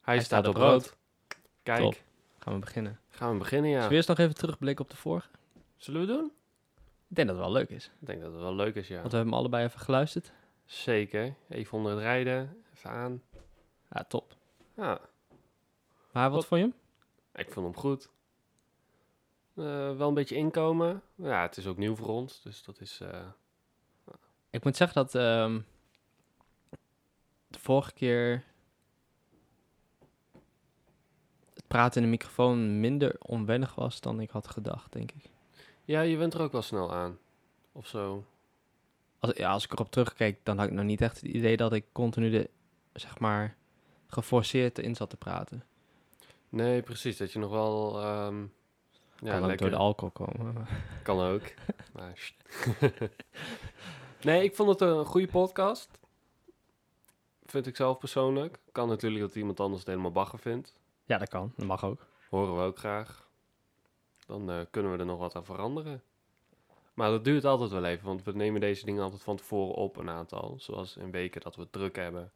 Hij, staat, op rood. Kijk, Top. Gaan we beginnen. gaan we beginnen, ja. Zullen we eerst nog even terugblikken op de vorige? Zullen we doen? Ik denk dat het wel leuk is. Ik denk dat het wel leuk is, ja. Want we hebben hem allebei even geluisterd. Zeker. Even onder het rijden, even aan. Ja, top. Ja, Maar wat Wat- vond je hem? ik vond hem goed. Eh, wel een beetje inkomen. Ja, het is ook nieuw voor ons, dus dat is... eh, Ik moet zeggen dat ehm, de vorige keer het praten in de microfoon minder onwennig was dan ik had gedacht, denk ik. Ja, je bent er ook wel snel aan. Of zo. Als, ja, als ik erop terugkeek, dan had ik nog niet echt het idee dat ik continu de, zeg maar, geforceerd in zat te praten. Nee, precies. Dat je nog wel... ehm, ja, kan ook lekker... door de alcohol komen. Kan ook. maar, nee, ik vond het een goede podcast. Vind ik zelf persoonlijk. Kan natuurlijk dat iemand anders het helemaal bagger vindt. Ja, dat kan. Dat mag ook. Horen we ook graag. Dan eh, kunnen we er nog wat aan veranderen. Maar dat duurt altijd wel even, want we nemen deze dingen altijd van tevoren op, een aantal. Zoals in weken dat we het druk hebben.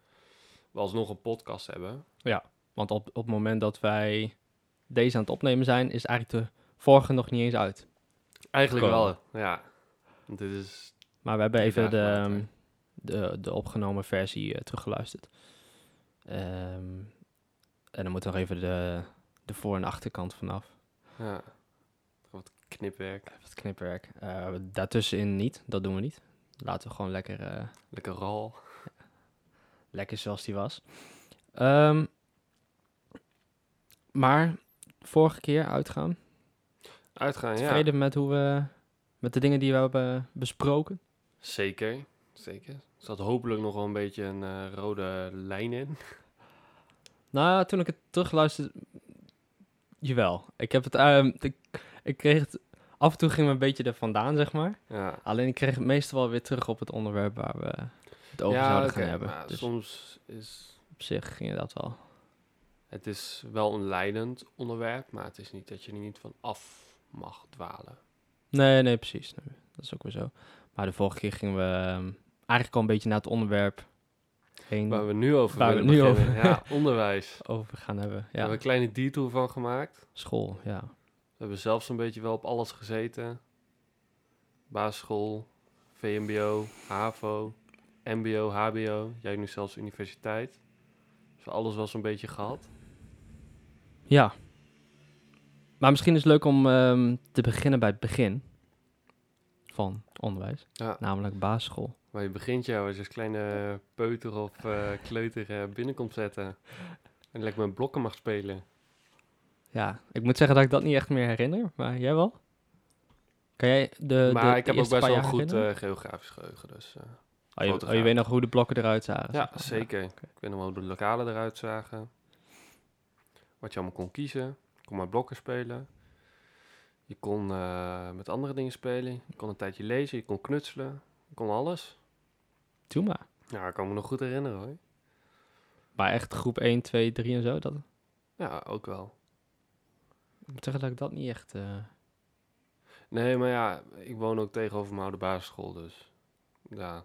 We alsnog een podcast hebben. Want op, op het moment dat wij deze aan het opnemen zijn, is eigenlijk de vorige nog niet eens uit. Eigenlijk wel, ja. Want dit is... Maar we hebben even de, ehm, de, de opgenomen versie eh, teruggeluisterd. Ehm, en dan moet nog even de, de voor- en achterkant vanaf. Ja, wat knipwerk. Even het knipwerk. Eh, daartussenin niet, dat doen we niet. Laten we gewoon lekker, eh, Lekker rol. lekker zoals die was. Ehm, maar vorige keer uitgaan. Uitgaan, ja. Tevreden met hoe we met de dingen die we hebben besproken. Zeker, zeker. Er zat hopelijk nog wel een beetje een eh, rode lijn in. Nou, ja, toen ik het terugluisterde, jawel. Ik heb het, ehm, ik, ik kreeg het, af en toe ging we een beetje er vandaan, zeg maar. Ja, Alleen ik kreeg het meestal wel weer terug op het onderwerp waar we het over zouden gaan hebben. maar Dus soms is op zich ging dat wel. het is wel een leidend onderwerp, maar het is niet dat je er niet van af mag dwalen. Nee, nee, precies. Nee, dat is ook weer zo. Maar de vorige keer gingen we ehm, eigenlijk al een beetje naar het onderwerp Waar we nu over Waar we nu beginnen. over- Ja, onderwijs. over gaan hebben. We Ja, hebben een kleine detour van gemaakt. school, ja. We hebben zelfs een beetje wel op alles gezeten. Basisschool, VMBO, HAVO, MBO, HBO. Jij nu zelfs universiteit. Dus alles wel zo'n beetje gehad. Ja. Maar misschien is het leuk om ehm, te beginnen bij het begin van onderwijs. Ja. Namelijk basisschool. Waar je begint, ja, als je als kleine peuter of eh, kleuter eh, binnen komt zetten. En lekker met blokken mag spelen. Ja, ik moet zeggen dat ik dat niet echt meer herinner, maar jij wel? Kan jij de, maar de ik heb ook best wel jaar goed eh, geografisch geheugen. Dus, oh, je, oh, weet nog hoe de blokken eruit zagen? ja, maar. zeker. Ik weet nog wel hoe de lokalen eruit zagen. Wat je allemaal kon kiezen. Je kon maar blokken spelen. Je kon met andere dingen spelen. Je kon een tijdje lezen. Je kon knutselen. Je kon alles. Doe maar. Ja, ik kan me nog goed herinneren hoor. Maar echt groep 1, 2, 3 en zo, dat, Ja, ook wel. ik moet zeggen dat ik dat niet echt... eh, Nee, maar ja, ik woon ook tegenover mijn oude basisschool, dus ja,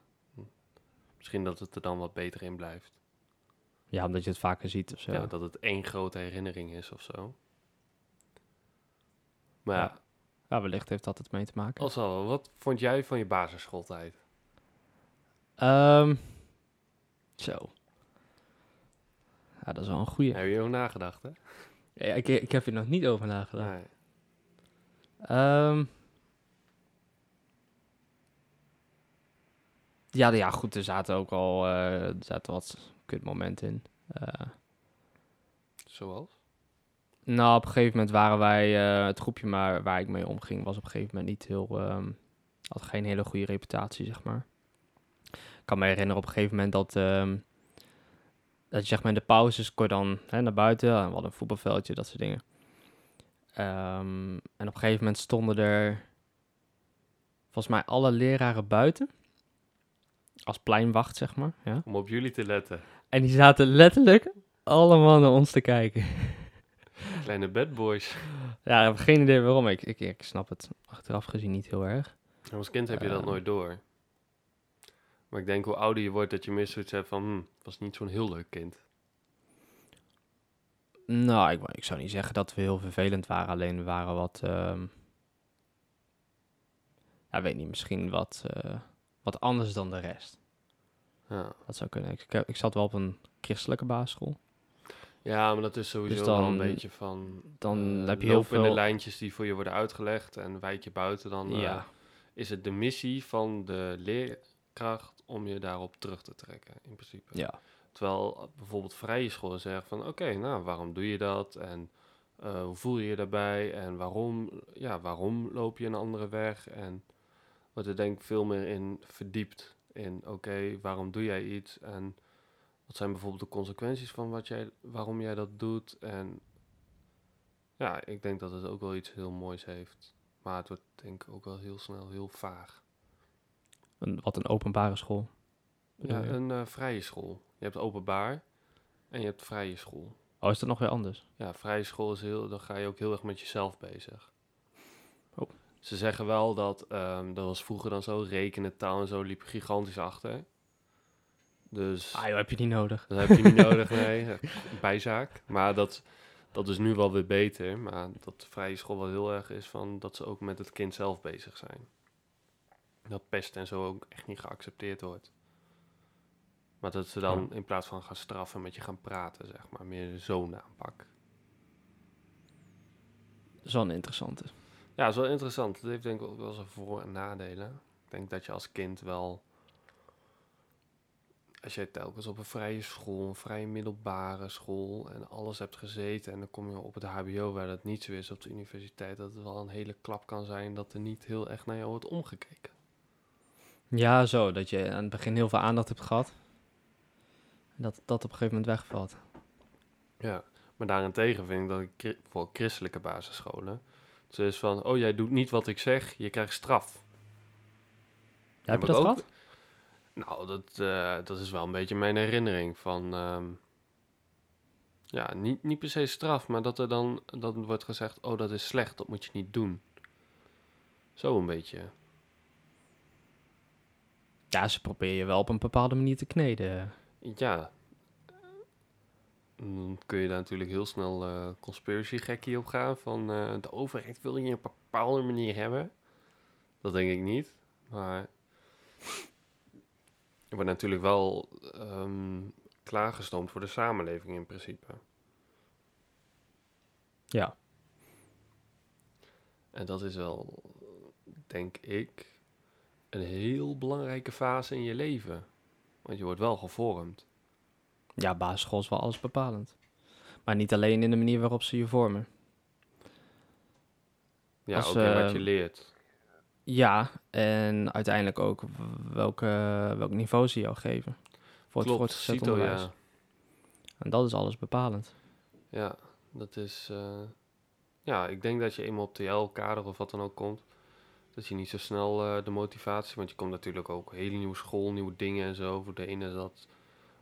misschien dat het er dan wat beter in blijft. ja, omdat je het vaker ziet of zo. Ja, dat het één grote herinnering is of zo. Maar ja, Ja. Wellicht heeft dat het mee te maken. als al, wat vond jij van je basisschooltijd? Ehm, zo. Ja, dat is wel een goeie. Heb je erover nagedacht, hè? Ja, ik, ik heb hier nog niet over nagedacht. Nee. Ehm. ja, ja, goed, er zaten ook al eh, er zaten wat kutmomenten in. Eh, Zoals? nou, op een gegeven moment waren wij, eh, het groepje maar waar ik mee omging, was op een gegeven moment niet heel, ehm, had geen hele goede reputatie, zeg maar. Ik kan me herinneren op een gegeven moment dat, ehm, dat je zeg maar in de pauzes kon dan hè, naar buiten, we hadden een voetbalveldje, dat soort dingen. Ehm, en op een gegeven moment stonden er volgens mij alle leraren buiten. Als pleinwacht, zeg maar. Ja. Om op jullie te letten. En die zaten letterlijk allemaal naar ons te kijken. Kleine bad boys. Ja, ik heb geen idee waarom. Ik, ik, ik snap het achteraf gezien niet heel erg. En als kind heb je dat Eh. nooit door. Maar ik denk hoe ouder je wordt dat je meer zoiets hebt van, hm, was niet zo'n heel leuk kind. Nou, ik, ik zou niet zeggen dat we heel vervelend waren. Alleen we waren wat... ehm ja, weet niet, misschien wat, eh, wat anders dan de rest. Ja. Dat zou kunnen. Ik, ik, ik zat wel op een christelijke basisschool. ja, maar dat is sowieso Dus wel een dan- beetje van... Dan eh, heb je heel de veel... lijntjes die voor je worden uitgelegd en wijk je buiten, dan eh, Ja, is het de missie van de leerkracht om je daarop terug te trekken, in principe. ja. Terwijl bijvoorbeeld vrije scholen zeggen van, oké, nou, waarom doe je dat? En eh, hoe voel je je daarbij? En waarom, ja, waarom loop je een andere weg? En wordt er denk ik veel meer in verdiept in, oké, waarom doe jij iets? En wat zijn bijvoorbeeld de consequenties van wat jij, waarom jij dat doet? En ja, ik denk dat het ook wel iets heel moois heeft. Maar het wordt denk ik ook wel heel snel heel vaag. Een, wat een openbare school. Ja, een eh, vrije school. Je hebt openbaar en je hebt vrije school. Oh, is dat nog weer anders? Ja, vrije school is heel, dan ga je ook heel erg met jezelf bezig. Oh. Ze zeggen wel dat, ehm, dat was vroeger dan zo, rekenen, taal en zo liep gigantisch achter. Dus Ah, joh, heb je niet nodig. dat heb je niet nodig, nee, bijzaak. Maar dat, dat is nu wel weer beter. Maar dat vrije school wel heel erg is van dat ze ook met het kind zelf bezig zijn. Dat pest en zo ook echt niet geaccepteerd wordt. Maar dat ze dan in plaats van gaan straffen met je gaan praten, zeg maar, meer zo'n aanpak. Dat is wel een interessante. Ja, dat is wel interessant. Het heeft denk ik ook wel zijn voor- en nadelen. Ik denk dat je als kind wel... Als jij telkens op een vrije school, een vrije middelbare school... en alles hebt gezeten en dan kom je op het hbo waar dat niet zo is op de universiteit... dat het wel een hele klap kan zijn dat er niet heel echt naar jou wordt omgekeken. Ja, zo. Dat je aan het begin heel veel aandacht hebt gehad. En dat dat op een gegeven moment wegvalt. Ja, maar daarentegen vind ik dat ik voor christelijke basisscholen... Het is van, oh jij doet niet wat ik zeg, je krijgt straf. Ja, heb je dat ook- gehad? Nou, dat, eh, dat is wel een beetje mijn herinnering van... ehm, ja, niet, niet per se straf, maar dat er dan dat wordt gezegd... oh, dat is slecht, dat moet je niet doen. Zo een beetje. Ja, ze proberen je wel op een bepaalde manier te kneden. Ja. Dan kun je daar natuurlijk heel snel conspiracy gekkie op gaan... van eh, de overheid wil je op een bepaalde manier hebben. Dat denk ik niet, maar... Er wordt natuurlijk wel ehm, klaargestoomd voor de samenleving in principe. Ja. En dat is wel, denk ik, een heel belangrijke fase in je leven. Want je wordt wel gevormd. Ja, basisschool is wel alles bepalend. Maar niet alleen in de manier waarop ze je vormen. Ja, Als, ook in wat eh, je leert. Ja, en uiteindelijk ook welke, welk niveau ze jou geven. Voor het voortgezet CITO, onderwijs. ja. En dat is alles bepalend. Ja, dat is... eh, ja, ik denk dat je eenmaal op TL-kader of wat dan ook komt... dat je niet zo snel eh, de motivatie... want je komt natuurlijk ook hele nieuwe school, nieuwe dingen en zo. Voor de ene is dat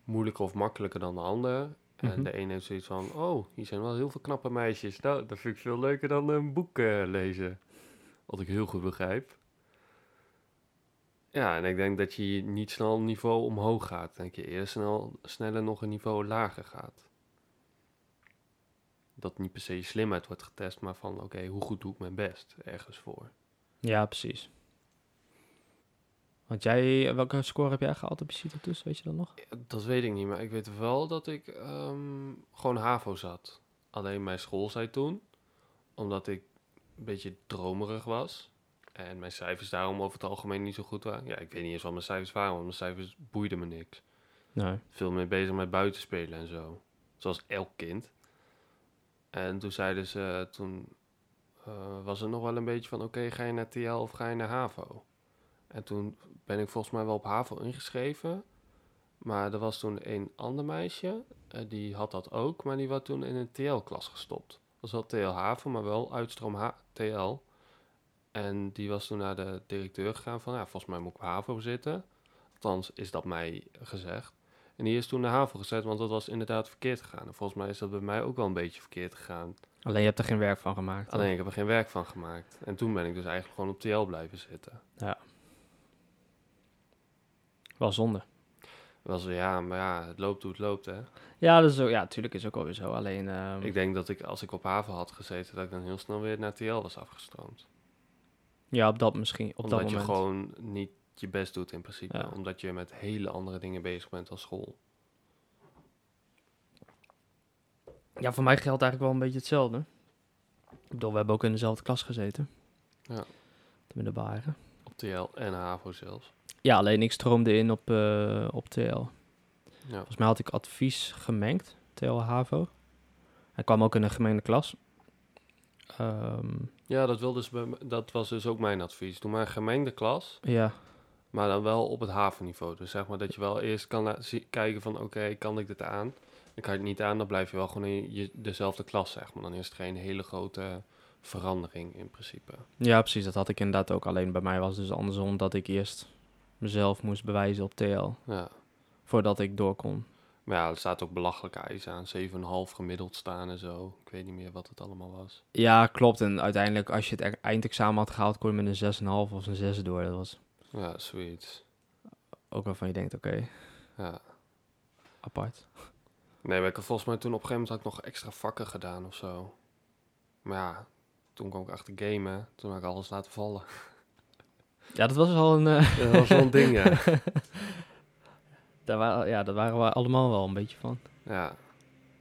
moeilijker of makkelijker dan de ander. En Mhm. de ene heeft zoiets van... oh, hier zijn wel heel veel knappe meisjes. Nou, dat vind ik veel leuker dan een boek eh, lezen. Wat ik heel goed begrijp. Ja, en ik denk dat je niet snel een niveau omhoog gaat. Ik denk je eerder snel, sneller nog een niveau lager gaat dat niet per se je slimheid wordt getest, maar van oké, hoe goed doe ik mijn best ergens voor. Ja, precies. Want jij, welke score heb jij gehaald op je toets, weet je dat nog? Dat weet ik niet, maar ik weet wel dat ik ehm, gewoon HAVO zat. Alleen mijn school zei toen, omdat ik een beetje dromerig was en mijn cijfers daarom over het algemeen niet zo goed waren. Ja, ik weet niet eens wat mijn cijfers waren, want mijn cijfers boeiden me niks. Nee. Veel meer bezig met buitenspelen en zo. Zoals elk kind. En toen zeiden ze, toen eh, was er nog wel een beetje van, oké, ga je naar TL of ga je naar HAVO? En toen ben ik volgens mij wel op HAVO ingeschreven. Maar er was toen een ander meisje, eh, die had dat ook, maar die was toen in een TL-klas gestopt. Dat was wel TL HAVO, maar wel uitstroom TL. En die was toen naar de directeur gegaan van, ja, volgens mij moet ik op HAVO zitten. Althans is dat mij gezegd. En die is toen naar HAVO gezet, want dat was inderdaad verkeerd gegaan. En volgens mij is dat bij mij ook wel een beetje verkeerd gegaan. Alleen je hebt er geen werk van gemaakt. Alleen ik heb er geen werk van gemaakt. En toen ben ik dus eigenlijk gewoon op TL blijven zitten. Wel zonde. Was ja, maar ja, het loopt hoe het loopt, hè. Ja, dat is ook, ja, natuurlijk is ook alweer zo. Alleen, ehm, Ik denk dat ik, als ik op haven had gezeten, dat ik dan heel snel weer naar TL was afgestroomd. ja, op dat misschien, op Omdat dat je moment. gewoon niet je best doet in principe. Ja. Omdat je met hele andere dingen bezig bent dan school. Ja, voor mij geldt eigenlijk wel een beetje hetzelfde. Ik bedoel, we hebben ook in dezelfde klas gezeten. Ja. De middelbare. Op TL en HAVO zelfs. Ja, alleen ik stroomde in op, eh, op TL. Ja. Volgens mij had ik advies gemengd, TL HAVO. Hij kwam ook in een gemengde klas. Ehm, Ja, dat, wil dus dat was dus ook mijn advies. Doe maar een gemengde klas, ja, maar dan wel op het havenniveau. Dus zeg maar dat je wel eerst kan kijken van oké, kan ik dit aan? Dan kan je het niet aan, dan blijf je wel gewoon in je, dezelfde klas, zeg maar. Dan is het geen hele grote verandering in principe. ja, precies. Dat had ik inderdaad ook. Alleen bij mij was het dus andersom dat ik eerst mezelf moest bewijzen op TL. Ja. Voordat ik door kon. Maar ja, er staat ook belachelijke eisen aan. 7,5 gemiddeld staan en zo. Ik weet niet meer wat het allemaal was. Ja, klopt. En uiteindelijk, als je het e- eindexamen had gehaald, kon je met een 6,5 of een 6 door. Dat was Ja, zoiets. ook waarvan je denkt, oké, Ja. apart. Nee, maar ik had volgens mij toen op een gegeven moment had ik nog extra vakken gedaan of zo. Maar ja, toen kwam ik achter gamen. Toen had ik alles laten vallen. Ja, dat was wel een... eh, dat was wel een ding, ja. daar, waren, ja, daar waren we allemaal wel een beetje van. ja.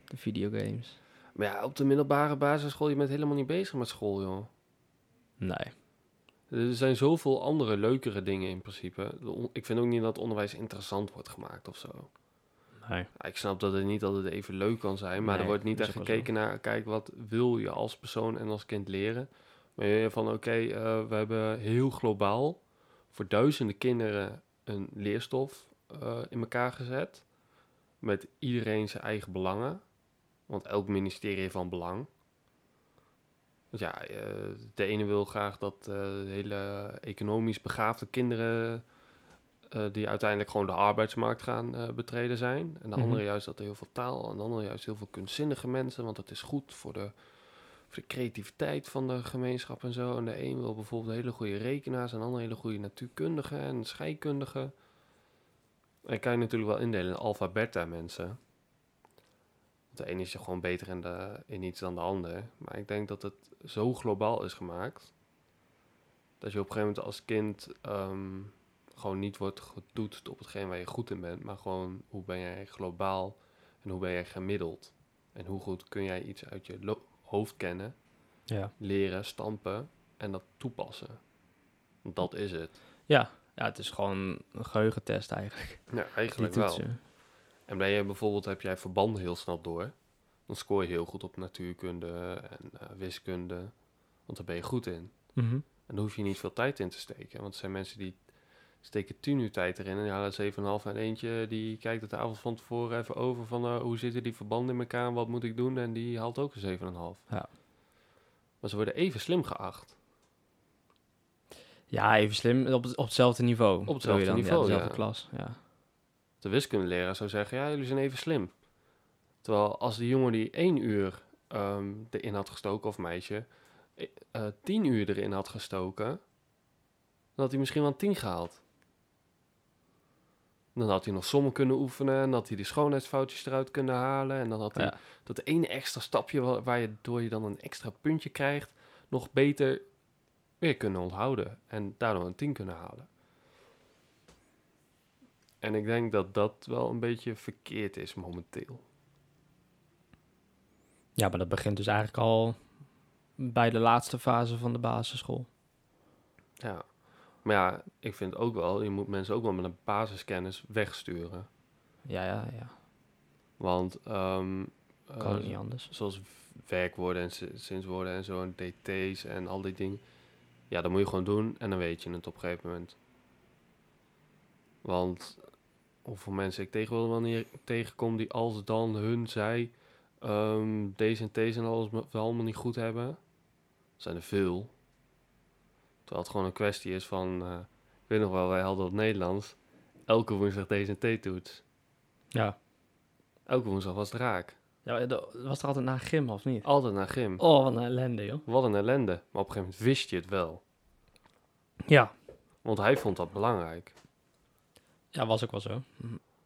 De videogames. Maar ja, op de middelbare basisschool, je bent helemaal niet bezig met school, joh. Nee. Er zijn zoveel andere, leukere dingen in principe. Ik vind ook niet dat onderwijs interessant wordt gemaakt of zo. Nee. Ik snap dat het niet altijd even leuk kan zijn, maar er wordt niet echt gekeken naar, kijk, wat wil je als persoon en als kind leren? Maar je van, oké, eh, we hebben heel globaal voor duizenden kinderen een leerstof eh, in elkaar gezet. Met iedereen zijn eigen belangen. Want elk ministerie heeft van belang. Ja, eh, de ene wil graag dat eh, hele economisch begaafde kinderen eh, die uiteindelijk gewoon de arbeidsmarkt gaan betreden zijn. En de Mhm. andere juist dat er heel veel taal en de andere juist heel veel kunstzinnige mensen, want dat is goed voor de, voor de creativiteit van de gemeenschap en zo. En de een wil bijvoorbeeld hele goede rekenaars en de ander hele goede natuurkundigen en scheikundigen. En kan je natuurlijk wel indelen in alpha beta mensen. De ene is er gewoon beter in, de, in iets dan de ander. Maar ik denk dat het zo globaal is gemaakt. Dat je op een gegeven moment als kind ehm, gewoon niet wordt getoetst op hetgeen waar je goed in bent. Maar gewoon hoe ben jij globaal en hoe ben jij gemiddeld. En hoe goed kun jij iets uit je hoofd kennen, Ja. leren, stampen en dat toepassen. Dat is het. Ja. Ja, het is gewoon een geheugentest eigenlijk. Ja, eigenlijk wel. En ben je bijvoorbeeld, heb jij verbanden heel snel door, dan scoor je heel goed op natuurkunde en eh, wiskunde, want daar ben je goed in. Mhm. En daar hoef je niet veel tijd in te steken, want er zijn mensen die steken 10 uur tijd erin en die halen 7,5 en eentje die kijkt het de avond van tevoren even over van eh, hoe zitten die verbanden in elkaar wat moet ik doen en die haalt ook een 7,5. Ja. Maar ze worden even slim geacht. Ja, even slim. Op, het- op hetzelfde niveau. je hetzelfde dan? niveau, Ja, dezelfde ja. klas. Ja. De wiskundeleraar zou zeggen, ja, jullie zijn even slim. Terwijl als die jongen die één uur ehm, erin had gestoken, of meisje, eh, eh, tien uur erin had gestoken, dan had hij misschien wel een tien gehaald. Dan had hij nog sommen kunnen oefenen, en had hij die schoonheidsfoutjes eruit kunnen halen. En dan had hij Ja. dat ene extra stapje wa- waar je door je dan een extra puntje krijgt, nog beter weer kunnen onthouden. En daardoor een 10 kunnen halen. En ik denk dat dat wel een beetje verkeerd is momenteel. ja, maar dat begint dus eigenlijk al bij de laatste fase van de basisschool. Ja. Maar ja, ik vind ook wel, je moet mensen ook wel met een basiskennis wegsturen. Ja, ja, ja. Want ehm, Kan eh, niet anders. zoals werkwoorden en zinswoorden en zo, en DT's en al die dingen. Ja, dat moet je gewoon doen en dan weet je het op een gegeven moment. Want hoeveel mensen ik tegenwoordig wel niet tegenkom die als dan hun zij ehm, deze en deze en alles wel allemaal niet goed hebben, zijn er veel. Terwijl het gewoon een kwestie is van, eh, ik weet nog wel, wij hadden op Nederlands elke woensdag deze en T-toets. Ja. Elke woensdag was het raak. ja was er altijd naar gym of niet? Altijd naar gym. Oh, wat een ellende, joh. Wat een ellende. Maar op een gegeven moment wist je het wel. Ja. Want hij vond dat belangrijk. Ja, was ook wel zo.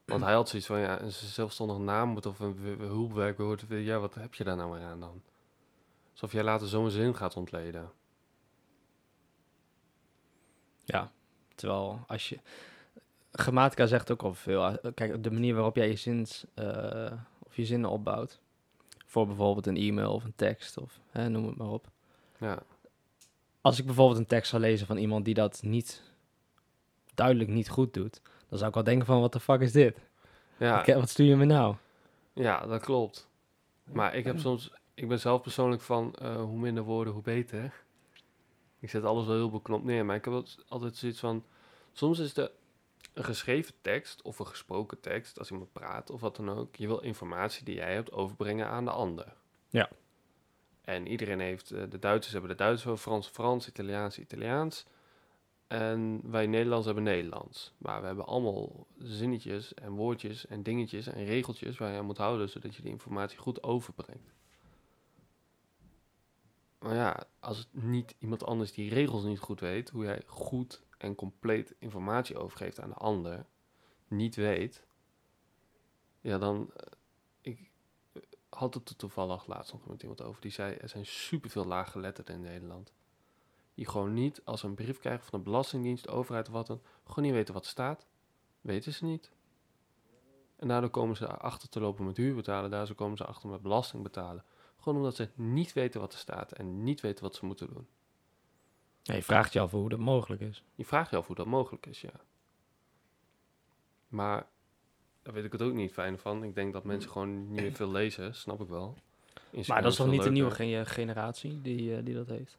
Want hij had zoiets van, ja, een zelfstandig naamwoord of een w- hulpwerkwoord. Ja, wat heb je daar nou maar aan dan? Alsof jij later zo'n zin gaat ontleden. Ja, terwijl als je... Grammatica zegt ook al veel. Eh, Kijk, de manier waarop jij je, zins, eh, of je zinnen opbouwt. Voor bijvoorbeeld een e-mail of een tekst of hè, noem het maar op. Ja, Als ik bijvoorbeeld een tekst zou lezen van iemand die dat niet duidelijk niet goed doet, dan zou ik wel denken van, wat de fuck is dit? ja, Oké, wat stuur je me nou? ja dat klopt. Maar ik heb soms, ik ben zelf persoonlijk van, eh, hoe minder woorden, hoe beter. Ik zet alles wel heel beknopt neer, maar ik heb wel altijd zoiets van, soms is de een geschreven tekst of een gesproken tekst, als iemand praat of wat dan ook, je wil informatie die jij hebt overbrengen aan de ander. Ja. En iedereen heeft, eh, de Duitsers hebben de Duits, Frans, Frans, Italiaans, Italiaans. En wij Nederlands hebben Nederlands. Maar we hebben allemaal zinnetjes en woordjes en dingetjes en regeltjes waar je aan moet houden, zodat je die informatie goed overbrengt. Maar ja, als het niet iemand anders die regels niet goed weet, hoe jij goed en compleet informatie overgeeft aan de ander, niet weet, ja, dan. eh, ik eh, had het er toevallig laatst nog met iemand over. Die zei: er zijn superveel laaggeletterden in Nederland. Die gewoon niet, als ze een brief krijgen van de Belastingdienst, de overheid of wat dan, gewoon niet weten wat er staat. Weten ze niet. En daardoor komen ze achter te lopen met huur betalen. Daardoor komen ze achter met belasting betalen. Gewoon omdat ze niet weten wat er staat en niet weten wat ze moeten doen. Ja, je vraagt je af hoe dat mogelijk is. Je vraagt je af hoe dat mogelijk is, ja. Maar daar weet ik het ook niet fijn van. Ik denk dat mensen gewoon niet meer veel lezen, snap ik wel. Instagram Maar dat is toch niet de nieuwe generatie die, eh, die dat heeft?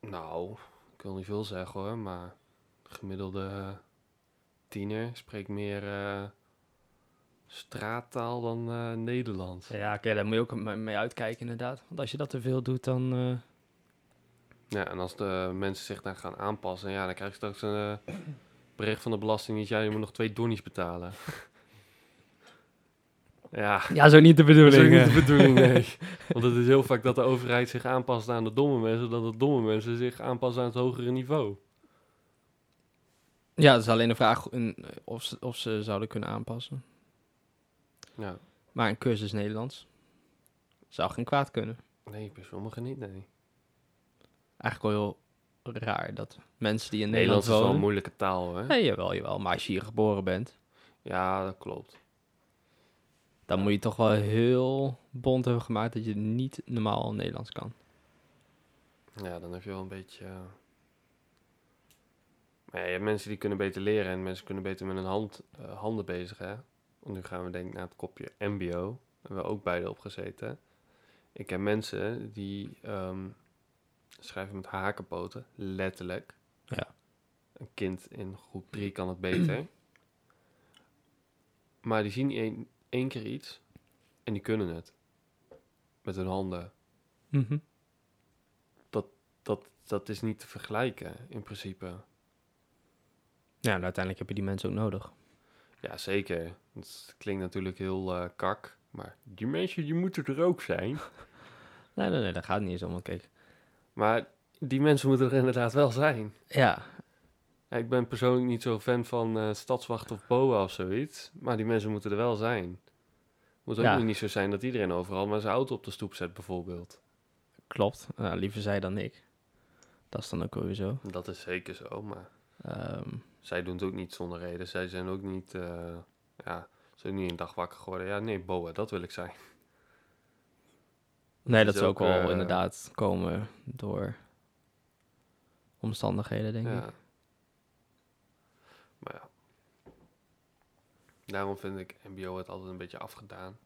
Nou, ik wil niet veel zeggen hoor, maar de gemiddelde tiener spreekt meer eh, straattaal dan eh, Nederlands. Ja, oké, daar moet je ook me- mee uitkijken inderdaad. Want als je dat te veel doet, dan... eh, Ja, en als de mensen zich daar gaan aanpassen, ja, dan krijg je straks een eh, bericht van de Belastingdienst, ja, je moet nog twee donnies betalen. ja, Ja, zo niet de dat is ook bedoeling. niet eh. de bedoeling, nee. Want het is heel vaak dat de overheid zich aanpast aan de domme mensen, dan de domme mensen zich aanpassen aan het hogere niveau. Ja, het is alleen de vraag eh, of, ze, of ze zouden kunnen aanpassen. Ja, Maar een cursus Nederlands zou geen kwaad kunnen. nee, bij sommigen niet, nee. Eigenlijk wel heel raar dat mensen die in Nederlands Nederland is wel een wonen... moeilijke taal, hè? Nee, jawel, jawel. Maar als je hier geboren bent, Ja, dat klopt. Dan moet je toch wel heel bond hebben gemaakt dat je niet normaal Nederlands kan. Ja, dan heb je wel een beetje... eh, Maar ja, je hebt mensen die kunnen beter leren en mensen kunnen beter met hun hand, eh, handen bezig, hè? Want nu gaan we denk ik naar het kopje mbo. Daar hebben we ook beide op gezeten. Ik heb mensen die ehm, schrijven met hakenpoten, letterlijk. Ja. Een kind in groep 3 kan het beter. maar die zien één, keer iets en die kunnen het. Met hun handen. Mhm. dat, dat is niet te vergelijken in principe. Ja, en uiteindelijk heb je die mensen ook nodig. Ja, zeker. Het klinkt natuurlijk heel eh, kak, maar die mensen die moeten er ook zijn. Nee, nee, nee, daar gaat niet eens om. Kijk, Maar die mensen moeten er inderdaad wel zijn. ja, Ja, ik ben persoonlijk niet zo fan van eh, stadswacht of BOA of zoiets, maar die mensen moeten er wel zijn. Moet ook Ja. niet zo zijn dat iedereen overal maar zijn auto op de stoep zet, bijvoorbeeld. klopt. Nou, liever zij dan ik. Dat is dan ook weer zo. Dat is zeker zo, maar Ehm, zij doen het ook niet zonder reden. Zij zijn ook niet, eh, ja, ze zijn niet een dag wakker geworden. Ja, nee, BOA, dat wil ik zijn. nee, dat zou ook wel eh, inderdaad komen door omstandigheden, denk ik. Ja. Daarom vind ik MBO het altijd een beetje afgedaan.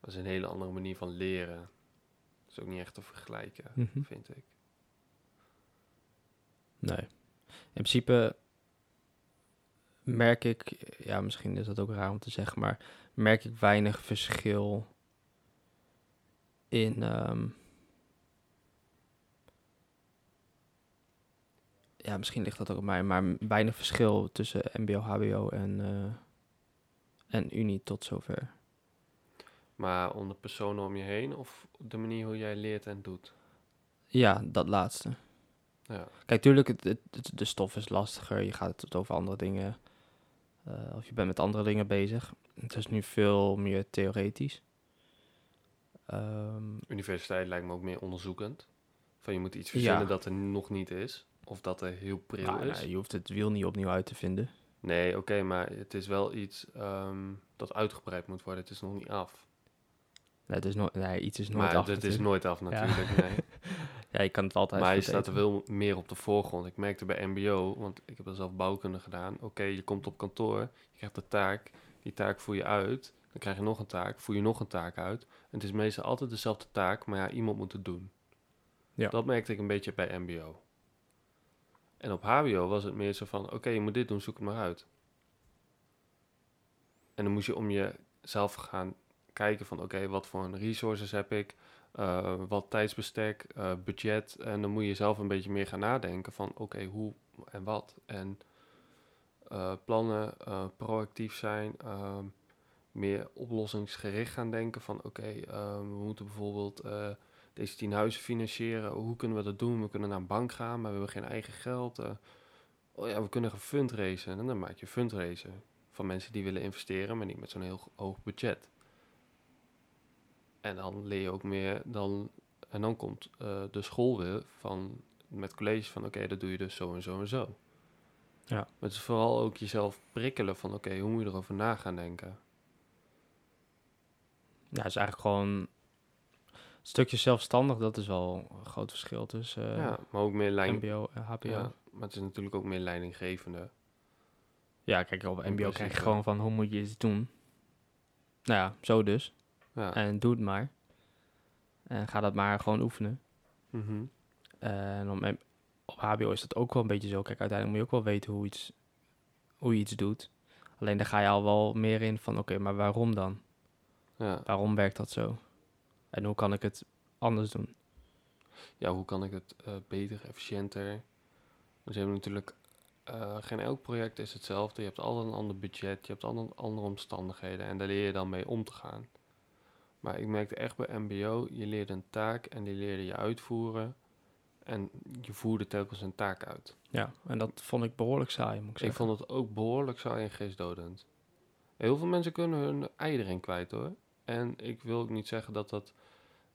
Dat is een hele andere manier van leren. Dat is ook niet echt te vergelijken, Mhm. vind ik. Nee. In principe merk ik, ja, misschien is dat ook raar om te zeggen, maar merk ik weinig verschil in. ehm, ja, misschien ligt dat ook op mij, maar weinig verschil tussen MBO, HBO en, eh, en Unie tot zover. Maar om de personen om je heen of de manier hoe jij leert en doet. Ja, dat laatste. Ja, Kijk, tuurlijk, het, de stof is lastiger. Je gaat het over andere dingen Eh, of je bent met andere dingen bezig. Het is nu veel meer theoretisch. Ehm, Universiteit lijkt me ook meer onderzoekend. Van je moet iets Ja. verzinnen dat er nog niet is. Of dat er heel pril nou, is. nou, je hoeft het wiel niet opnieuw uit te vinden. Nee, oké, maar het is wel iets ehm, dat uitgebreid moet worden. Het is nog niet af. Nee, het is nooit, nee iets is nooit maar af. het is natuurlijk. nooit af natuurlijk. Nee. Ja, je kan het altijd Maar je staat er wel meer op de voorgrond. Ik merkte bij MBO, want ik heb er zelf bouwkunde gedaan. Oké, je komt op kantoor, je krijgt een taak. Die taak voer je uit. Dan krijg je nog een taak, voer je nog een taak uit. En het is meestal altijd dezelfde taak, maar ja, iemand moet het doen. Ja. Dat merkte ik een beetje bij MBO. En op HBO was het meer zo van: oké, je moet dit doen, zoek het maar uit. En dan moest je om jezelf gaan kijken van: oké, wat voor resources heb ik? Eh, wat tijdsbestek, eh, budget. En dan moet je zelf een beetje meer gaan nadenken van oké, hoe en wat. En eh, plannen, proactief zijn, meer oplossingsgericht gaan denken van oké, we moeten bijvoorbeeld deze tien huizen financieren. Hoe kunnen we dat doen? We kunnen naar een bank gaan, maar we hebben geen eigen geld. eh. oh ja, we kunnen gaan fundraisen. En dan maak je fundraisen van mensen die willen investeren, maar niet met zo'n heel hoog budget. En dan leer je ook meer dan. En dan komt eh, de school weer van met colleges van oké, dat doe je dus zo en zo en zo. Ja. Maar het is vooral ook jezelf prikkelen van oké, hoe moet je erover na gaan denken? Ja, het is eigenlijk gewoon stukje zelfstandig. Dat is wel een groot verschil tussen eh, ja, maar ook meer lijn. mbo en hbo. Ja, Ja. maar het is natuurlijk ook meer leidinggevende. kijk, op mbo krijg je gewoon van hoe moet je iets doen. Nou ja, zo dus. Ja. En doe het maar. En ga dat maar gewoon oefenen. Mhm. En op, op HBO is dat ook wel een beetje zo. Kijk, uiteindelijk moet je ook wel weten hoe, iets, hoe je iets doet. Alleen daar ga je al wel meer in van, oké, maar waarom dan? ja. Waarom werkt dat zo? En hoe kan ik het anders doen? ja, hoe kan ik het eh, beter, efficiënter? Want je hebt natuurlijk, eh, geen elk project is hetzelfde. Je hebt altijd een ander budget, je hebt andere, andere omstandigheden en daar leer je dan mee om te gaan. Maar ik merkte echt bij MBO, je leerde een taak en die leerde je uitvoeren. En je voerde telkens een taak uit. Ja, en dat vond ik behoorlijk saai, moet ik Ik zeggen. vond het ook behoorlijk saai en geestdodend. Heel veel mensen kunnen hun ei erin kwijt hoor. En ik wil ook niet zeggen dat dat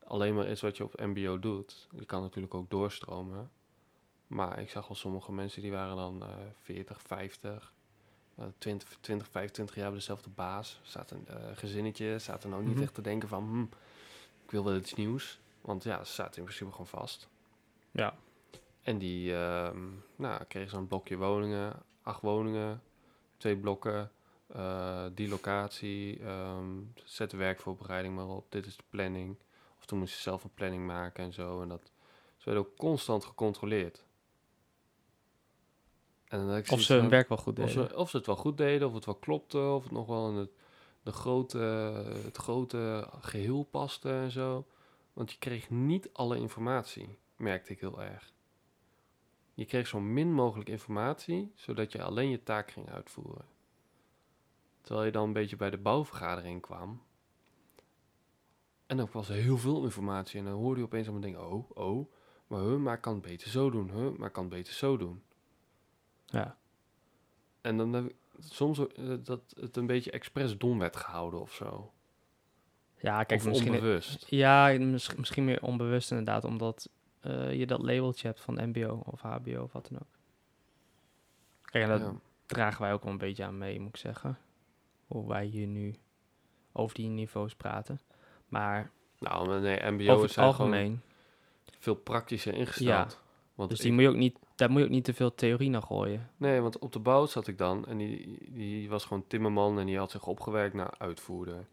alleen maar is wat je op MBO doet. Je kan natuurlijk ook doorstromen. Maar ik zag wel sommige mensen die waren dan eh 40, 50, eh, 20, 20, 25 jaar bij dezelfde baas. Zaten een eh, gezinnetje, zaten nou niet Mhm. echt te denken van hm, ik wil wel iets nieuws. Want ja, ze zaten in principe gewoon vast. Ja, En die ehm nou, kregen zo'n blokje woningen, acht woningen, twee blokken, eh, die locatie, ehm zet de werkvoorbereiding maar op, dit is de planning. Of toen moest je zelf een planning maken en zo. En dat, ze werden ook constant gecontroleerd. En dan ik of ze hun werk wel goed of deden. ze, of ze het wel goed deden, of het wel klopte, of het nog wel in het, de grote, het grote geheel paste en zo. Want je kreeg niet alle informatie, merkte ik heel erg. Je kreeg zo min mogelijk informatie, zodat je alleen je taak ging uitvoeren. Terwijl je dan een beetje bij de bouwvergadering kwam. En dan was er heel veel informatie. En dan hoorde je opeens allemaal dingen. Oh, oh. Maar, huh, maar ik kan het beter zo doen. Huh, maar ik kan het beter zo doen. Ja. En dan heb ik soms ook, eh, dat het een beetje expres dom werd gehouden of zo. ja, kijk, of misschien... onbewust. Ja, mis- misschien meer onbewust inderdaad, omdat eh, je dat labeltje hebt van mbo of hbo of wat dan ook. Kijk, en dat Ja. dragen wij ook wel een beetje aan mee, moet ik zeggen. Hoe wij hier nu over die niveaus praten. Maar Nou, nee, over mbo's het zijn gewoon algemeen, veel praktischer ingesteld. Want dus ik- die moet je ook niet, daar moet je ook niet te veel theorie naar gooien. Nee, want op de bouw zat ik dan en die, die was gewoon timmerman en die had zich opgewerkt naar uitvoerder.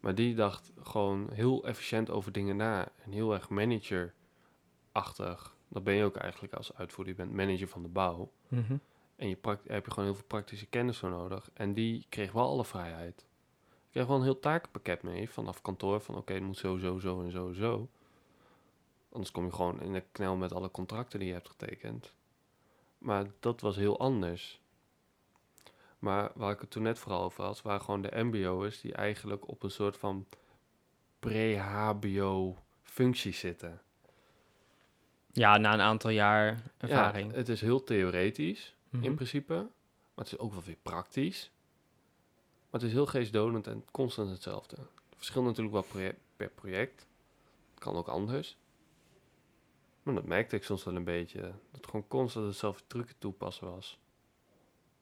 Maar die dacht gewoon heel efficiënt over dingen na en heel erg manager-achtig. Dat ben je ook eigenlijk als uitvoerder, je bent manager van de bouw. En je heb je gewoon heel veel praktische kennis voor nodig. En die kreeg wel alle vrijheid. Kreeg wel een heel takenpakket mee vanaf kantoor. Van oké, het moet zo, zo, zo en zo, zo. Anders kom je gewoon in de knel met alle contracten die je hebt getekend. Maar dat was heel anders. Maar waar ik het toen net vooral over had, waren gewoon de mbo'ers die eigenlijk op een soort van pre-hbo functie zitten. Ja, na een aantal jaar ervaring. Ja, het is heel theoretisch Mhm. in principe. Maar het is ook wel weer praktisch. Het is heel geestdodend en constant hetzelfde. Het verschilt natuurlijk wel per project. Kan ook anders. Maar dat merkte ik soms wel een beetje. Dat het gewoon constant hetzelfde trucje toepassen was.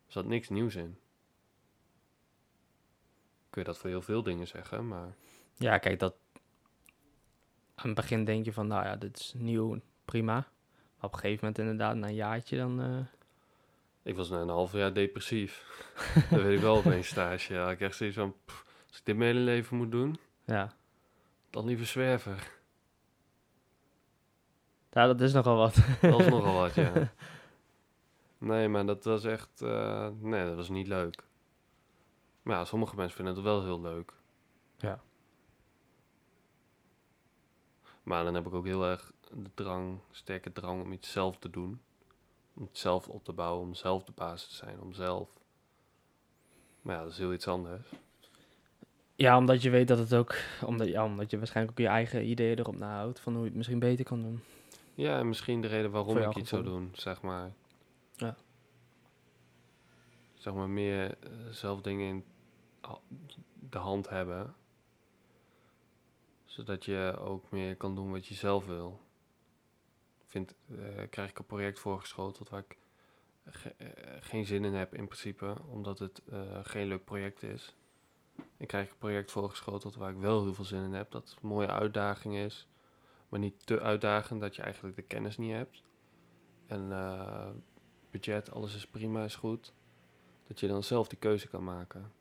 Er zat niks nieuws in. Kun je dat voor heel veel dingen zeggen, maar... Ja, kijk, dat... Aan het begin denk je van, nou ja, dit is nieuw, prima. Op een gegeven moment inderdaad, na een jaartje, dan... eh, Ik was na een half jaar depressief. dat weet ik wel op mijn stage. Ja, ik echt zoiets van... pff, als ik dit mijn hele leven moet doen, ja. dan liever zwerver. ja, dat is nogal wat. Dat was nogal wat, ja. Nee, maar dat was echt... eh, nee, dat was niet leuk. Maar ja, sommige mensen vinden het wel heel leuk. Ja. Maar dan heb ik ook heel erg de drang, sterke drang om iets zelf te doen. Om het zelf op te bouwen, om zelf de baas te zijn, om zelf... Maar ja, dat is heel iets anders. Ja, omdat je weet dat het ook... Omdat, ja, omdat je waarschijnlijk ook je eigen ideeën erop nahoudt... van hoe je het misschien beter kan doen. Ja, en misschien de reden waarom ik iets zou doen, zeg maar. Ja. Zeg maar meer eh, zelf dingen in de hand hebben. Zodat je ook meer kan doen wat je zelf wil. Vind, eh, krijg ik een project voorgeschoteld waar ik eh, geen zin in heb in principe, omdat het eh, geen leuk project is. Ik krijg een project voorgeschoteld waar ik wel heel veel zin in heb, dat het een mooie uitdaging is maar niet te uitdagend dat je eigenlijk de kennis niet hebt. En budget, alles is prima, is goed. Dat je dan zelf die keuze kan maken.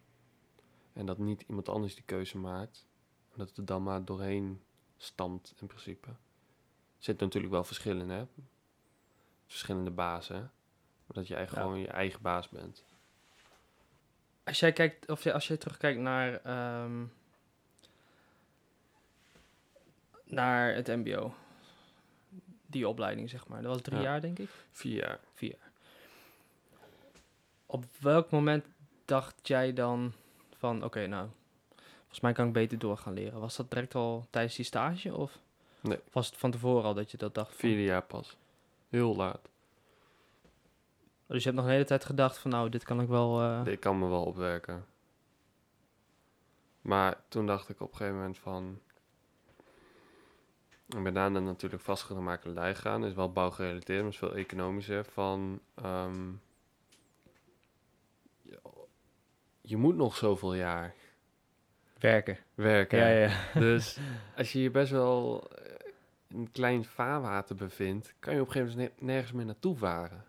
En dat niet iemand anders die keuze maakt. Dat het er dan maar doorheen stamt in principe. Zitten natuurlijk wel verschillen, hè. Verschillende bazen. Maar dat jij gewoon je eigen baas bent. Als jij kijkt, of als je terugkijkt naar, ehm, naar het MBO, die opleiding zeg maar, dat was drie Ja. jaar denk ik. Vier jaar. Vier. Op welk moment dacht jij dan van, oké, nou, volgens mij kan ik beter door gaan leren? Was dat direct al tijdens die stage of Nee. was het van tevoren al dat je dat dacht? van- Vierde jaar pas. Heel laat. Dus je hebt nog een hele tijd gedacht van, nou, dit kan ik wel. eh, Ik kan me wel opwerken. Maar toen dacht ik op een gegeven moment van... Ik ben daarna natuurlijk vastgoedmakelarij gegaan. Is wel bouwgerelateerd, maar is veel economischer. Van... ehm, je, moet nog zoveel jaar werken. werken. Ja, ja. Dus als je je best wel een klein vaarwater bevindt... kan je op een gegeven moment ne- nergens meer naartoe varen.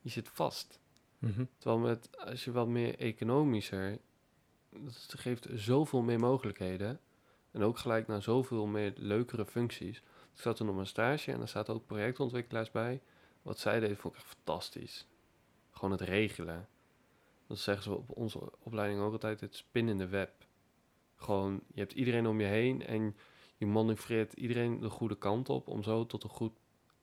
Je zit vast. Mhm. Terwijl met, als je wat meer economischer, dat geeft zoveel meer mogelijkheden. En ook gelijk naar zoveel meer leukere functies. Ik zat toen op mijn stage en daar zaten ook projectontwikkelaars bij. Wat zij deden vond ik echt fantastisch. Gewoon het regelen. Dat zeggen ze op onze opleiding ook altijd, het spinnende web. Gewoon, je hebt iedereen om je heen en je manoeuvreert iedereen de goede kant op om zo tot een goed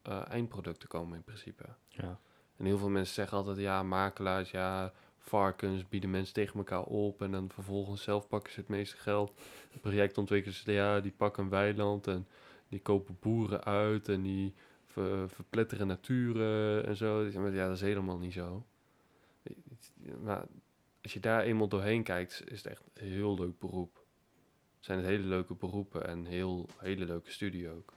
eh, eindproduct te komen in principe. ja. En heel veel mensen zeggen altijd, ja, makelaars, ja, varkens bieden mensen tegen elkaar op. En dan vervolgens zelf pakken ze het meeste geld. Projectontwikkelaars, ja, die pakken een weiland en die kopen boeren uit en die ver- verpletteren naturen en zo. Ja, dat is helemaal niet zo. Maar als je daar eenmaal doorheen kijkt, is het echt een heel leuk beroep. Zijn het hele leuke beroepen en heel, hele leuke studie ook.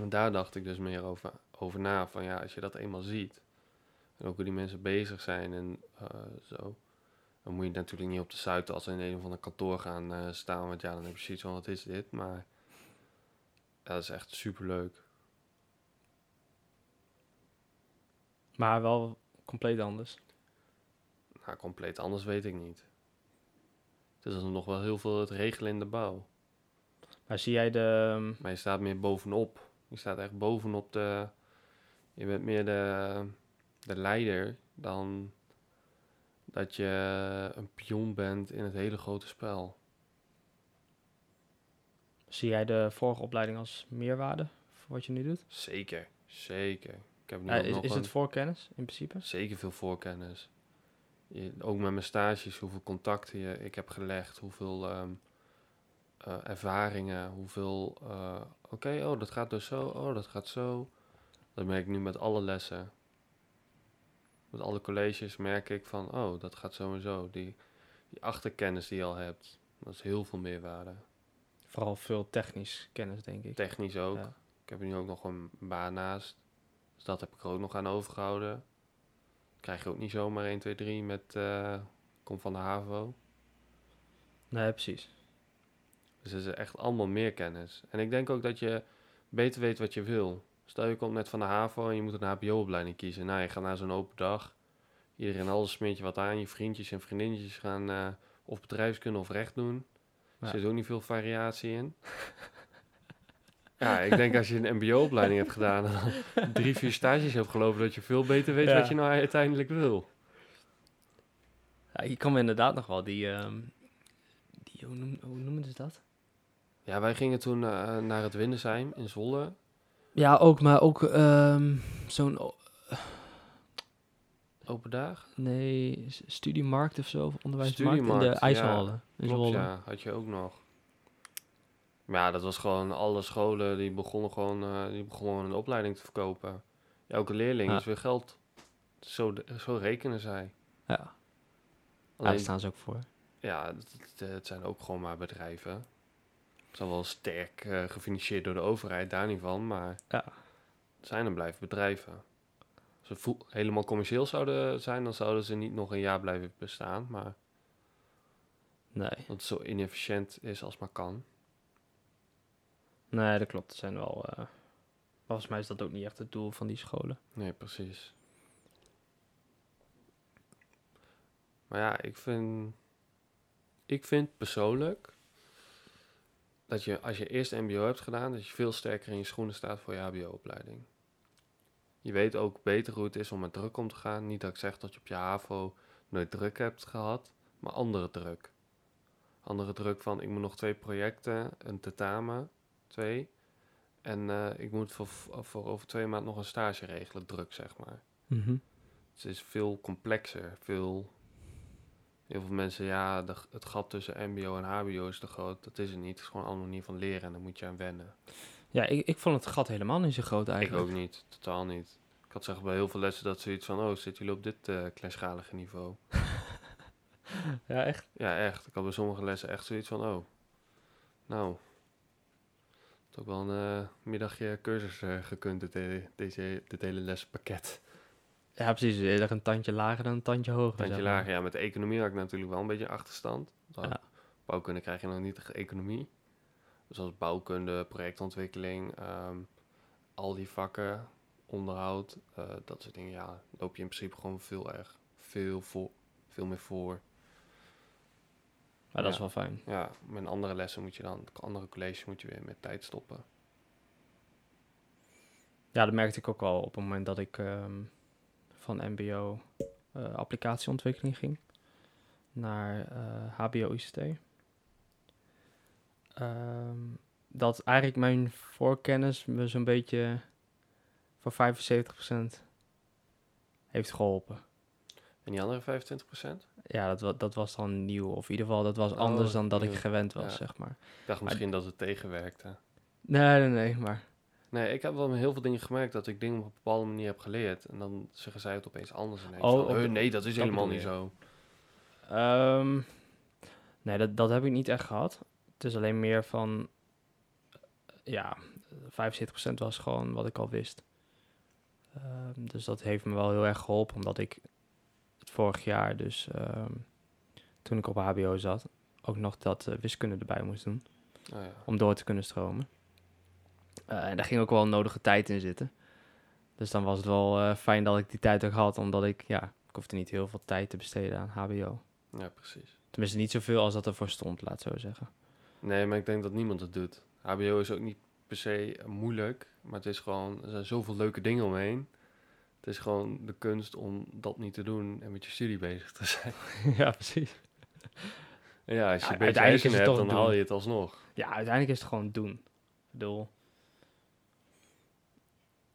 En daar dacht ik dus meer over, over na. Van ja, als je dat eenmaal ziet. En ook hoe die mensen bezig zijn en eh, zo. Dan moet je natuurlijk niet op de Zuid als in een of ander kantoor gaan eh, staan. Want ja, dan heb je zoiets van wat is dit. Maar ja, dat is echt super leuk. Maar wel compleet anders. Nou, compleet anders weet ik niet. Het is nog wel heel veel het regelen in de bouw. Maar zie jij de. ehm, Maar je staat meer bovenop. Je staat echt bovenop de. Je bent meer de, de leider dan dat je een pion bent in het hele grote spel. Zie jij de vorige opleiding als meerwaarde voor wat je nu doet? Zeker, zeker. Ik heb nu ook is nog is een- het voorkennis in principe? zeker veel voorkennis. Je, ook met mijn stages, hoeveel contacten je, ik heb gelegd, hoeveel ehm, eh, ervaringen, hoeveel... eh, Oké, oh, dat gaat dus zo, oh, dat gaat zo. Dat merk ik nu met alle lessen. met alle colleges merk ik van, oh, dat gaat zo en zo. Die, die achterkennis die je al hebt, dat is heel veel meerwaarde. Vooral veel technisch kennis, denk ik. Technisch ook. Ja. Ik heb er nu ook nog een baan naast. Dus dat heb ik er ook nog aan overgehouden. Krijg je ook niet zomaar 1, 2, 3 met, eh kom van de HAVO. Nee, precies. Dus het is echt allemaal meer kennis. En ik denk ook dat je beter weet wat je wil. Stel je komt net van de HAVO en je moet een HBO-opleiding kiezen. Nou, je gaat naar zo'n open dag. Iedereen alles smeert je wat aan. Je vriendjes en vriendinnetjes gaan eh, of bedrijfskunde of recht doen. Er Ja. zit ook niet veel variatie in. ja, ik denk als je een mbo-opleiding hebt gedaan... en drie, vier stages hebt gelopen... dat je veel beter weet Ja. wat je nou uiteindelijk wil. Ja, je kan me inderdaad nog wel die... ehm, die hoe, noem, hoe noemen ze dat? Ja, wij gingen toen eh, naar het Windesheim in Zwolle. Ja, ook, maar ook ehm, zo'n... Open dag. Nee, studiemarkt of zo, of onderwijsmarkt in de ja. ijshallen in Klopt, Zwolle. ja. Had je ook nog. Maar ja, dat was gewoon alle scholen die begonnen gewoon, eh, die begonnen een opleiding te verkopen. Elke leerling Ja. is weer geld. Zo, de- zo rekenen zij. Ja, Alleen, daar staan ze ook voor. ja, het, zijn ook gewoon maar bedrijven. Het zijn wel sterk eh, gefinancierd door de overheid, daar niet van, maar Ja. het zijn en blijven bedrijven. Als ze vo- helemaal commercieel zouden zijn, dan zouden ze niet nog een jaar blijven bestaan, maar Nee, dat het zo inefficiënt is als maar kan. Nee, dat klopt. Het zijn wel... eh, volgens mij is dat ook niet echt het doel van die scholen. Nee, precies. Maar ja, ik vind, ik vind persoonlijk dat je als je eerst MBO hebt gedaan, dat je veel sterker in je schoenen staat voor je HBO-opleiding. Je weet ook beter hoe het is om met druk om te gaan. Niet dat ik zeg dat je op je HAVO nooit druk hebt gehad, maar andere druk. Andere druk van ik moet nog twee projecten, een tentamen, twee. En eh, ik moet voor, voor over twee maanden nog een stage regelen, druk zeg maar. Mhm. Het is veel complexer. Veel, heel veel mensen, ja, de, het gat tussen MBO en HBO is te groot. Dat is het niet. Het is gewoon een andere manier van leren en daar moet je aan wennen. Ja, ik, ik vond het gat helemaal niet zo groot eigenlijk. Ik ook niet, totaal niet. Ik had zeggen bij heel veel lessen dat zoiets van, oh, zitten jullie op dit eh kleinschalige niveau? Ja, echt? Ja, echt. Ik had bij sommige lessen echt zoiets van, oh, nou, het ook wel een eh, middagje cursus eh, gekund, dit, hele- deze, dit hele lessenpakket. Ja, precies. Eerder een tandje lager dan een tandje hoger. Tandje zeg maar. lager, ja. Met de economie had ik natuurlijk wel een beetje achterstand. Ja. Bouwkunde krijg je nog niet de economie. Dus als bouwkunde, projectontwikkeling, ehm, al die vakken, onderhoud, eh, dat soort dingen, ja, loop je in principe gewoon veel erg veel, voor, veel meer voor. Maar dat is wel fijn. Ja, met andere lessen moet je dan, andere colleges moet je weer met tijd stoppen. Ja, dat merkte ik ook wel op het moment dat ik ehm, van MBO eh, applicatieontwikkeling ging naar eh, HBO ICT. Ehm, dat eigenlijk mijn voorkennis me zo'n beetje voor 75% heeft geholpen. En die andere 25%? Ja, dat, dat was dan nieuw. Of in ieder geval, dat was anders Oh, dan dat ik gewend was, Ja. zeg maar. Ik dacht misschien dat het tegenwerkte. Nee, nee, nee, maar... Nee, ik heb wel heel veel dingen gemerkt dat ik dingen op een bepaalde manier heb geleerd. En dan zeggen zij het opeens anders. En Oh, van, op "Eh, de- nee, dat is dat helemaal niet zo. Ehm, nee, dat, dat heb ik niet echt gehad. Het is alleen meer van... Ja, 75% was gewoon wat ik al wist. Ehm, dus dat heeft me wel heel erg geholpen, omdat ik vorig jaar, dus ehm, toen ik op HBO zat, ook nog dat eh, wiskunde erbij moest doen, Oh, ja. om door te kunnen stromen. Eh, en daar ging ook wel nodige tijd in zitten. Dus dan was het wel eh, fijn dat ik die tijd ook had, omdat ik, ja, ik hoefde niet heel veel tijd te besteden aan HBO. ja, precies. Tenminste, niet zoveel als dat ervoor stond, laat zo zeggen. Nee, maar ik denk dat niemand het doet. HBO is ook niet per se moeilijk, maar het is gewoon, er zijn zoveel leuke dingen omheen. Het is gewoon de kunst om dat niet te doen en met je studie bezig te zijn. ja, precies. En ja, als je Ja, een beetje het hebt, dan doen. haal je het alsnog. Ja, uiteindelijk is het gewoon doen. Ik bedoel...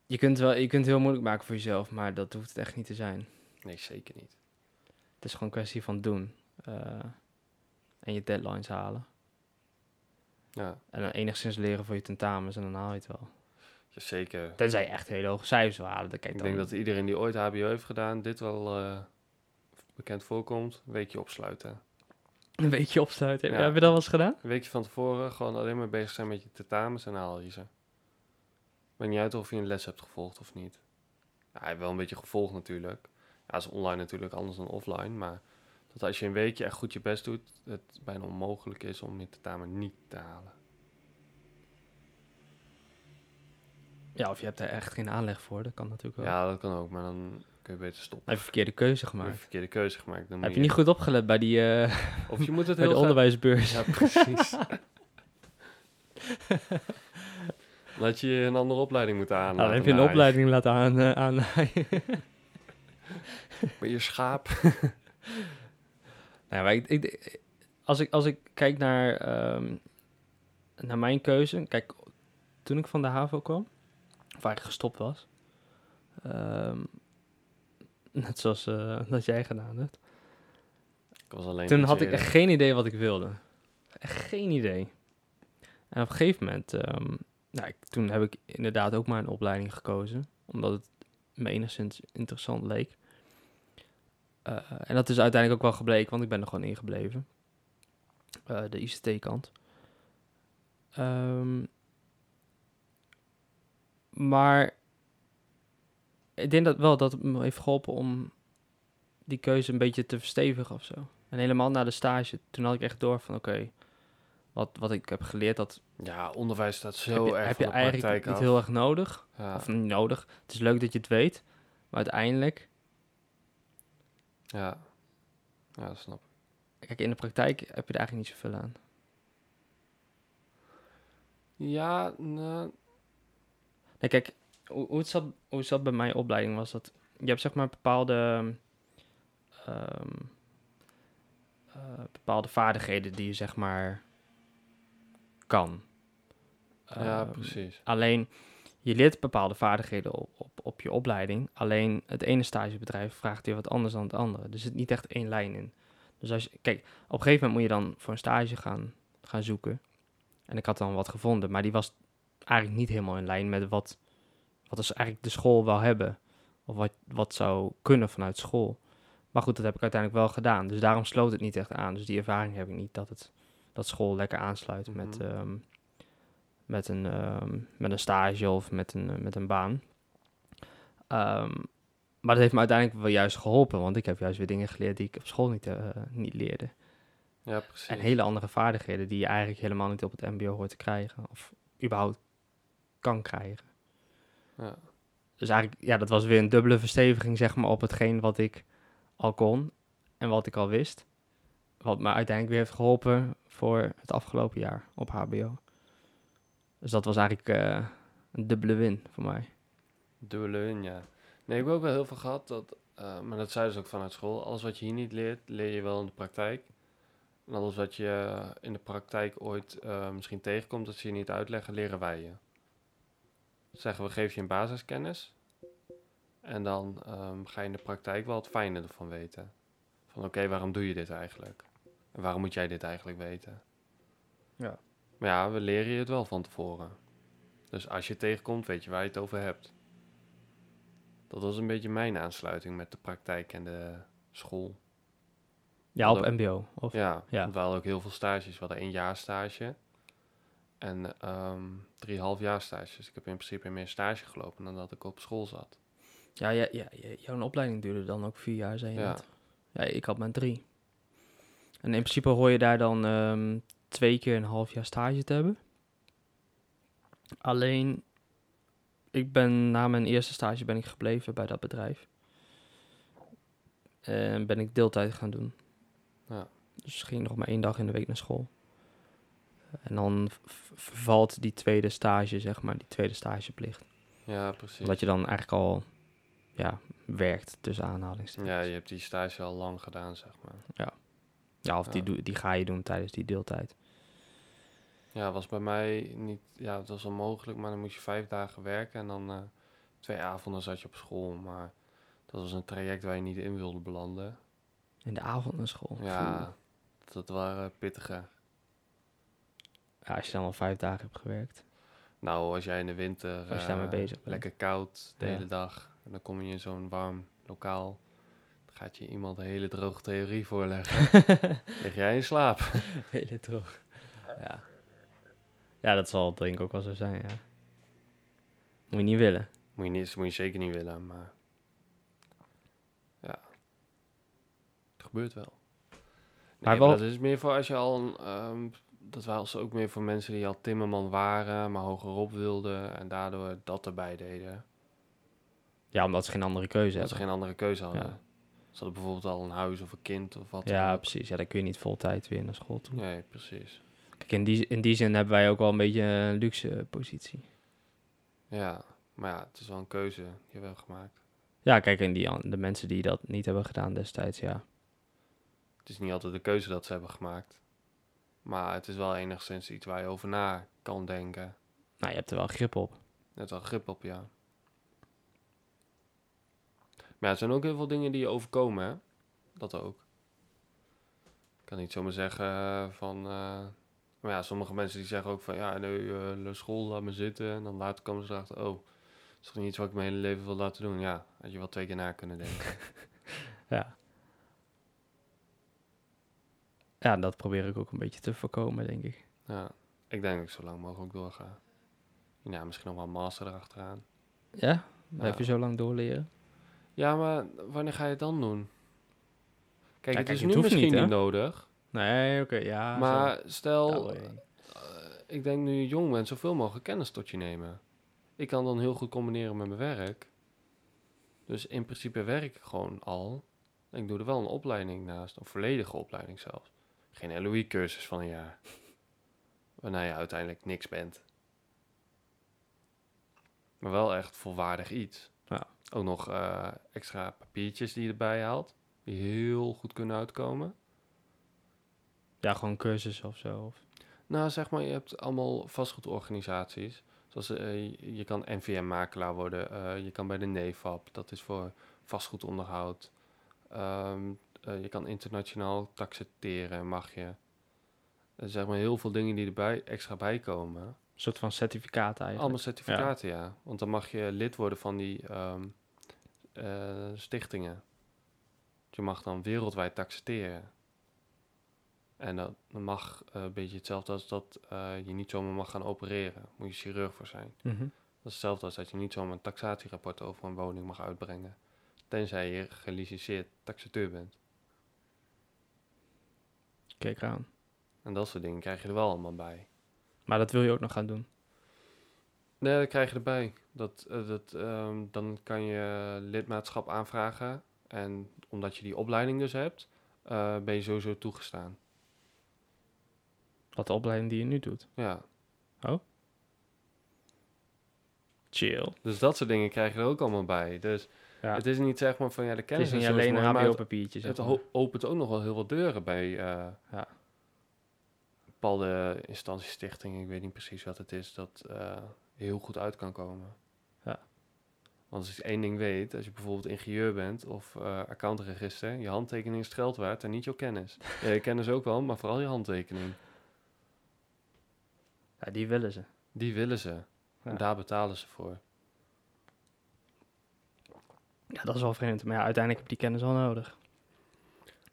Je kunt, wel, je kunt het heel moeilijk maken voor jezelf, maar dat hoeft het echt niet te zijn. Nee, zeker niet. Het is gewoon een kwestie van doen. eh, en je deadlines halen. Ja, En dan enigszins leren voor je tentamens en dan haal je het wel. Zeker. Tenzij je echt hele hoge cijfers wil halen. Dan kijk Ik dan, denk dat iedereen die ooit HBO heeft gedaan, dit wel eh, bekend voorkomt. Een weekje opsluiten. een beetje opsluiten. Ja. Heb je dat wel eens gedaan? Een weekje van tevoren gewoon alleen maar bezig zijn met je tentamens en haal je ze. Maakt niet uit of je een les hebt gevolgd of niet. Ja, wel een beetje gevolgd natuurlijk. Ja, is online natuurlijk anders dan offline. Maar dat als je een weekje echt goed je best doet, het bijna onmogelijk is om je tentamen niet te halen. Ja, of je hebt er echt geen aanleg voor. Dat kan natuurlijk wel. Ja, dat kan ook, maar dan kun je beter stoppen. Heb je verkeerde keuze Je gemaakt. een verkeerde keuze gemaakt. Dan Heb je niet goed opgelet bij, die, eh, Of je moet het heel de onderwijsbeurs? Ja, precies. Had je een andere opleiding moeten aan. Nou, dan heb je een opleiding laten aan, eh, aannaaien. Met je schaap. Nou, maar ik, ik, als, ik, als ik kijk naar, ehm, naar mijn keuze. Kijk, toen ik van de HAVO kwam, waar ik gestopt was. ehm, net zoals eh, dat jij gedaan hebt. Ik was alleen Toen had ik echt geen idee wat ik wilde. Echt geen idee. En op een gegeven moment, ehm, nou, ik, toen heb ik inderdaad ook maar een opleiding gekozen. Omdat het me enigszins interessant leek. Eh, en dat is uiteindelijk ook wel gebleken, want ik ben er gewoon ingebleven. Eh, de ICT-kant. Ehm, maar ik denk dat wel dat het me heeft geholpen om die keuze een beetje te verstevigen of zo. En helemaal na de stage, toen had ik echt door van oké, wat, wat ik heb geleerd, dat Ja, onderwijs staat zo heb je, erg heb je eigenlijk niet af. heel erg nodig. Ja, Of niet nodig. Het is leuk dat je het weet, maar uiteindelijk, ja. ja, dat snap ik. kijk, in de praktijk heb je er eigenlijk niet zoveel aan. Ja, nou, Nee, kijk, hoe, hoe, het zat, hoe het zat bij mijn opleiding was dat... Je hebt zeg maar bepaalde... ehm, eh, bepaalde vaardigheden die je zeg maar kan. ja, Ehm, precies. Alleen, je leert bepaalde vaardigheden op, op, op je opleiding. Alleen het ene stagebedrijf vraagt weer wat anders dan het andere. Er zit niet echt één lijn in. Dus als je, kijk, op een gegeven moment moet je dan voor een stage gaan, gaan zoeken. En ik had dan wat gevonden, maar die was eigenlijk niet helemaal in lijn met wat, wat dus eigenlijk de school wil hebben. Of wat, wat zou kunnen vanuit school. Maar goed, dat heb ik uiteindelijk wel gedaan. Dus daarom sloot het niet echt aan. Dus die ervaring heb ik niet dat, het, dat school lekker aansluit met, Mhm. ehm, met, een, ehm, met een stage of met een, eh, met een baan. Ehm, maar dat heeft me uiteindelijk wel juist geholpen. Want ik heb juist weer dingen geleerd die ik op school niet, eh, niet leerde. Ja, precies. En hele andere vaardigheden die je eigenlijk helemaal niet op het mbo hoort te krijgen. Of überhaupt kan krijgen. Ja. Dus eigenlijk, ja, dat was weer een dubbele versteviging, zeg maar, op hetgeen wat ik al kon en wat ik al wist. Wat me uiteindelijk weer heeft geholpen voor het afgelopen jaar op HBO. Dus dat was eigenlijk eh, een dubbele win voor mij. Dubbele win, ja. Nee, ik heb ook wel heel veel gehad, dat, eh, maar dat zeiden ze ook vanuit school. Alles wat je hier niet leert, leer je wel in de praktijk. En alles wat je in de praktijk ooit eh, misschien tegenkomt, dat ze je niet uitleggen, leren wij je. Zeggen we, geef je een basiskennis. En dan ehm, ga je in de praktijk wel het fijne ervan weten. Van oké, waarom doe je dit eigenlijk? En waarom moet jij dit eigenlijk weten? Ja. Maar ja, we leren je het wel van tevoren. Dus als je het tegenkomt, weet je waar je het over hebt. Dat was een beetje mijn aansluiting met de praktijk en de school. Ja, op mbo. Of, Ja, Ja. we hadden ook heel veel stages. We hadden één jaar stage en ehm drieënhalf jaar stages. Ik heb in principe meer stage gelopen dan dat ik op school zat. ja, ja, ja, jouw opleiding duurde dan ook vier jaar, zei je Ja. net. Ja, ik had maar drie. En in principe hoor je daar dan ehm, twee keer een half jaar stage te hebben. Alleen, ik ben na mijn eerste stage ben ik gebleven bij dat bedrijf. En ben ik deeltijd gaan doen. Ja. Dus ging nog maar één dag in de week naar school. En dan vervalt die tweede stage, zeg maar, die tweede stageplicht. Ja, precies. Omdat je dan eigenlijk al ja, werkt tussen aanhalingstekens. Ja, je hebt die stage al lang gedaan, zeg maar. Ja, of Die, Ja. die ga je doen tijdens die deeltijd. Ja, was bij mij niet... Ja, het was wel mogelijk, maar dan moest je vijf dagen werken en dan eh, twee avonden zat je op school. Maar dat was een traject waar je niet in wilde belanden. In de avond naar school. Ja, dat waren pittige. Ja, als je dan al vijf dagen hebt gewerkt. Nou, als jij in de winter Als je daarmee eh, bezig bent. lekker koud de Ja. hele dag en dan kom je in zo'n warm lokaal, dan gaat je iemand een hele droge theorie voorleggen. Lig jij in slaap? Hele droog. Ja. Ja, dat zal denk ik ook wel zo zijn, ja. Moet je niet willen. Moet je, niet, moet je zeker niet willen, maar ja, het gebeurt wel. Nee, Maar maar wel- dat is meer voor als je al, een, ehm, dat was ook meer voor mensen die al timmerman waren, maar hogerop wilden en daardoor dat erbij deden. Ja, omdat ze geen andere keuze Dat ze hebben. geen andere keuze hadden. Ja. Ze hadden bijvoorbeeld al een huis of een kind of wat. Ja, precies. Ja, dan kun je niet vol tijd weer naar school toe. Nee, precies. Kijk, in die, in die zin hebben wij ook wel een beetje een luxe positie. Ja, maar ja, het is wel een keuze die we hebben gemaakt. Ja, kijk, en die, de mensen die dat niet hebben gedaan destijds, ja. Het is niet altijd de keuze dat ze hebben gemaakt. Maar het is wel enigszins iets waar je over na kan denken. Nou, je hebt er wel grip op. Net wel grip op, ja. Maar ja, er zijn ook heel veel dingen die je overkomen, hè? Dat ook. Ik kan niet zomaar zeggen eh, van... eh, maar ja, sommige mensen die zeggen ook van... Ja, nee, de school, laat me zitten. En dan later komen ze erachter... Oh, dat is toch niet iets wat ik mijn hele leven wil laten doen? Ja, had je wel twee keer na kunnen denken. Ja. Ja, dat probeer ik ook een beetje te voorkomen, denk ik. ja, ik denk dat ik zo lang mogelijk doorga. Ja, misschien nog wel een master erachteraan. Ja? Blijf je zo lang doorleren? Ja, maar wanneer ga je het dan doen? Kijk, Ja, het kijk, is het nu misschien niet, nodig. Nee, oké, ja. maar zo. stel, heen. eh, ik denk nu jong bent, zoveel mogelijk kennis tot je nemen. Ik kan dan heel goed combineren met mijn werk. Dus in principe werk ik gewoon al. Ik doe er wel een opleiding naast, een volledige opleiding zelfs. Geen LOE-cursus van een jaar. Waarna je uiteindelijk niks bent. Maar wel echt volwaardig iets. Ja. Ook nog eh, extra papiertjes die je erbij haalt. Die heel goed kunnen uitkomen. Ja, gewoon cursus of zo. Of... Nou, zeg maar, je hebt allemaal vastgoedorganisaties. Zoals eh, je- kan NVM-makelaar worden. eh, je kan bij de NEFAP, dat is voor vastgoedonderhoud. Ehm, eh, je kan internationaal taxateren, mag je. Er zijn zeg maar heel veel dingen die erbij extra bij komen. Een soort van certificaat eigenlijk. Allemaal certificaten, ja. Want dan mag je lid worden van die ehm, eh, stichtingen. Je mag dan wereldwijd taxateren. En dat mag eh, een beetje hetzelfde als dat eh, je niet zomaar mag gaan opereren. Moet je chirurg voor zijn. Mhm. Dat is hetzelfde als dat je niet zomaar een taxatierapport over een woning mag uitbrengen. Tenzij je gelicenseerd taxateur bent. Kijk aan. En dat soort dingen krijg je er wel allemaal bij. Maar dat wil je ook nog gaan doen. Nee, dat krijg je erbij. Dat, eh, dat, ehm, dan kan je lidmaatschap aanvragen. En omdat je die opleiding dus hebt, eh, ben je sowieso toegestaan. Wat de opleiding die je nu doet. Ja. Chill. Dus dat soort dingen krijg je er ook allemaal bij. Dus Ja. het is niet zeg maar van ja, de Het kennis is niet is zo alleen mooi, een maar het, het opent ook nog wel heel wat deuren bij eh, Ja. bepaalde instanties, stichtingen, ik weet niet precies wat het is, dat eh, heel goed uit kan komen. Ja. Want als je één ding weet, als je bijvoorbeeld ingenieur bent of eh accountregister, je handtekening is het geld waard en niet jouw kennis. Ja, je kennis ook wel, maar vooral je handtekening. ja, die willen ze. Die willen ze. Ja. En daar betalen ze voor. Ja, dat is wel vreemd. Maar ja, uiteindelijk heb je die kennis wel nodig.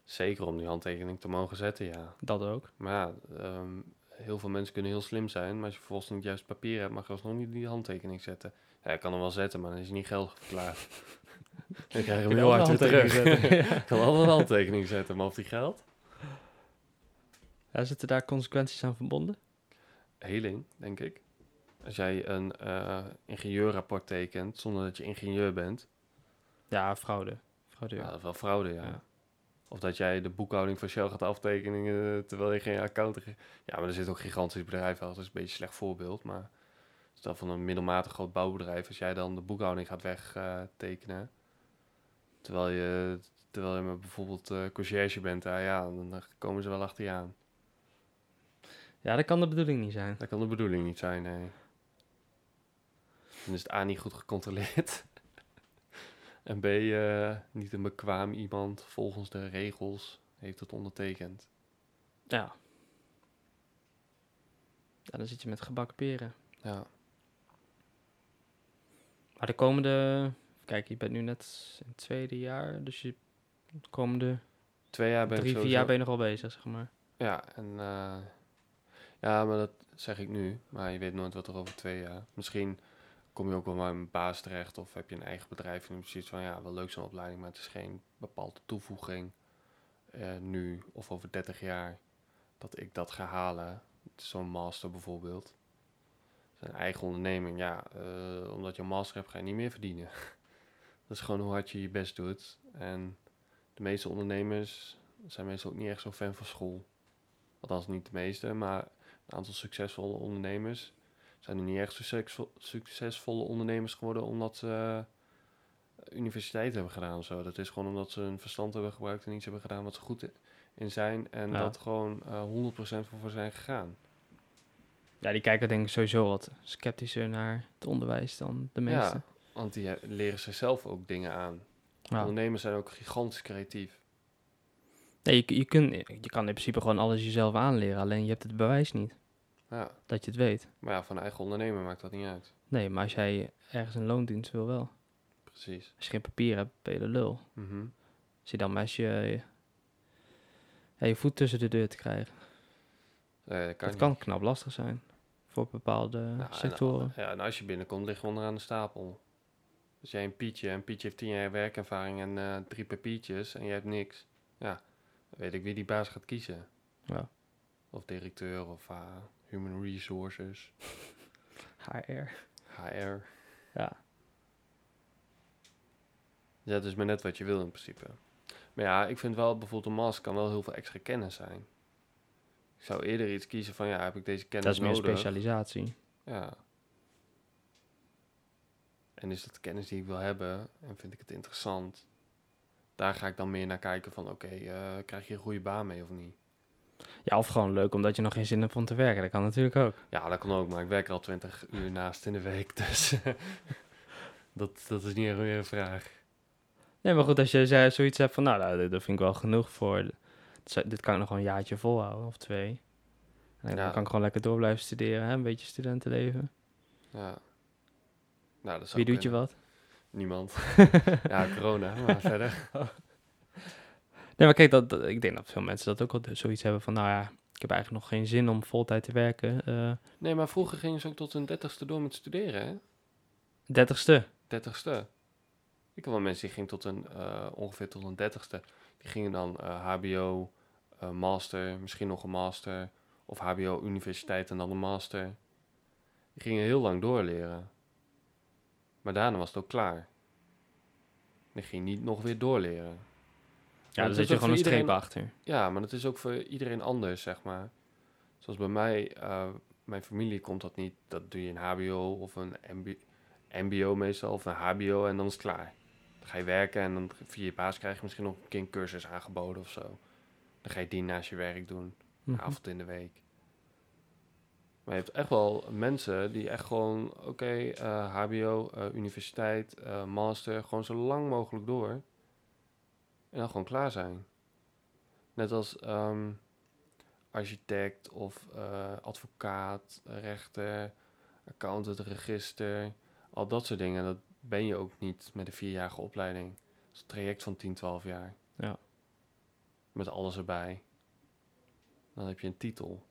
Zeker om die handtekening te mogen zetten, ja. Dat ook. Maar ja, ehm, heel veel mensen kunnen heel slim zijn, maar als je vervolgens niet juist papier hebt, mag je alsnog niet die handtekening zetten. Ja, ik kan hem wel zetten, maar dan is hij niet geldig verklaard. dan krijg je hem heel hard weer terug. Ik kan altijd een handtekening zetten, maar of die geldt? Ja, zitten daar consequenties aan verbonden? Heling, denk ik. Als jij een eh, ingenieurrapport tekent zonder dat je ingenieur bent, Ja, fraude. Fraude. ja, dat is wel fraude, ja. Ja. Of dat jij de boekhouding van Shell gaat aftekenen eh, terwijl je geen account... Ja, maar er zit ook gigantisch bedrijf achter, dat is een beetje een slecht voorbeeld. Maar stel van een middelmatig groot bouwbedrijf, als jij dan de boekhouding gaat wegtekenen... terwijl, je, terwijl je met bijvoorbeeld eh conciërge bent, daar, ja, dan eh, komen ze wel achter je aan. Ja, dat kan de bedoeling niet zijn. Dat kan de bedoeling niet zijn, nee. Dan is het A niet goed gecontroleerd. En B eh, niet een bekwaam iemand volgens de regels heeft het ondertekend. Ja. Ja, dan zit je met gebakken peren. Ja. Maar de komende... Kijk, je bent nu net in het tweede jaar, dus je... De komende Twee jaar ben drie, ik vier jaar ben je nog wel bezig, zeg maar. Ja, en eh, ja, maar dat zeg ik nu. Maar je weet nooit wat er over twee jaar. Misschien kom je ook wel bij een baas terecht of heb je een eigen bedrijf en precies van ja, wel leuk zo'n opleiding, maar het is geen bepaalde toevoeging eh, nu of over 30 jaar dat ik dat ga halen. Zo'n master bijvoorbeeld. Zijn eigen onderneming, ja, eh, omdat je een master hebt ga je niet meer verdienen. dat is gewoon hoe hard je je best doet. En de meeste ondernemers zijn meestal ook niet echt zo fan van school. Althans niet de meeste, maar een aantal succesvolle ondernemers zijn er niet echt succesvol, succesvolle ondernemers geworden omdat ze eh, universiteit hebben gedaan of zo. Dat is gewoon omdat ze hun verstand hebben gebruikt en iets hebben gedaan wat ze goed in zijn en Ja. dat gewoon eh 100% voor voor zijn gegaan. Ja, die kijken denk ik sowieso wat sceptischer naar het onderwijs dan de meeste. Ja, want die eh, leren zichzelf ook dingen aan. Ja. Ondernemers zijn ook gigantisch creatief. Nee, je, je, kun, je kan in principe gewoon alles jezelf aanleren, alleen je hebt het bewijs niet Ja, dat je het weet. maar ja, van eigen ondernemer maakt dat niet uit. Nee, maar als jij ergens een loondienst wil wel. Precies. Als je geen papier hebt, ben je de lul. Mhm. Als je dan maar als je, je, ja, je voet tussen de deur te krijgen. Nee, dat kan dat kan knap lastig zijn voor bepaalde Nou, en, sectoren. ja, en als je binnenkomt, lig je onderaan de stapel. Dus jij een Pietje, en Pietje heeft tien jaar werkervaring en eh, drie papiertjes en jij hebt niks. Ja, dan weet ik wie die baas gaat kiezen. Ja. Of directeur of uh, human resources, HR. HR. Ja. Ja, het is maar net wat je wil in principe. Maar ja, ik vind wel bijvoorbeeld een master kan wel heel veel extra kennis zijn. Ik zou eerder iets kiezen van ja, heb ik deze kennis Dat is meer nodig? specialisatie. Ja. En is dat de kennis die ik wil hebben en vind ik het interessant? Daar ga ik dan meer naar kijken van oké, eh, krijg je een goede baan mee of niet? Ja, of gewoon leuk omdat je nog geen zin hebt om te werken. Dat kan natuurlijk ook. Ja, dat kan ook, maar ik werk er al 20 uur naast in de week, dus dat, dat is niet echt meer een vraag. Nee, maar goed, als je zei- zoiets hebt van, nou, nou, dit- dat vind ik wel genoeg voor. Dit, kan ik nog wel een jaartje volhouden, of twee. En dan Ja. kan ik gewoon lekker door blijven studeren, hè? een beetje studentenleven. Ja. Nou, dat Wie doet je wat? Niemand. ja, corona, maar verder. Nee, maar kijk, dat, dat- ik denk dat veel mensen dat ook al dus zoiets hebben van, nou ja, ik heb eigenlijk nog geen zin om voltijd te werken. eh Nee, maar vroeger gingen ze ook tot hun dertigste door met studeren, hè? dertigste. dertigste. Ik heb wel mensen die gingen tot een, eh, ongeveer tot een dertigste. Die gingen dan HBO, eh, master, misschien nog een master. Of HBO, universiteit en dan een master. Die gingen heel lang doorleren. Maar daarna was het ook klaar. Die ging niet nog weer doorleren. Ja, dan is je gewoon een voor streep iedereen- achter. Ja, maar dat is ook voor iedereen anders, zeg maar. Zoals bij mij, eh, mijn familie komt dat niet. Dat doe je een HBO of een MB MBO meestal, of een HBO en dan is het klaar. Dan ga je werken en dan via je baas krijg je misschien nog een keer een cursus aangeboden of zo. Dan ga je die naast je werk doen, een Mhm. avond in de week. Maar je hebt echt wel mensen die echt gewoon, oké, eh, HBO, eh, universiteit, master, gewoon zo lang mogelijk door. En dan gewoon klaar zijn. Net als ehm, architect of eh, advocaat, rechter, accountant, register, al dat soort dingen. Dat ben je ook niet met een vierjarige opleiding. Dat is een traject van 10, 12 jaar. Ja. Met alles erbij. Dan heb je een titel.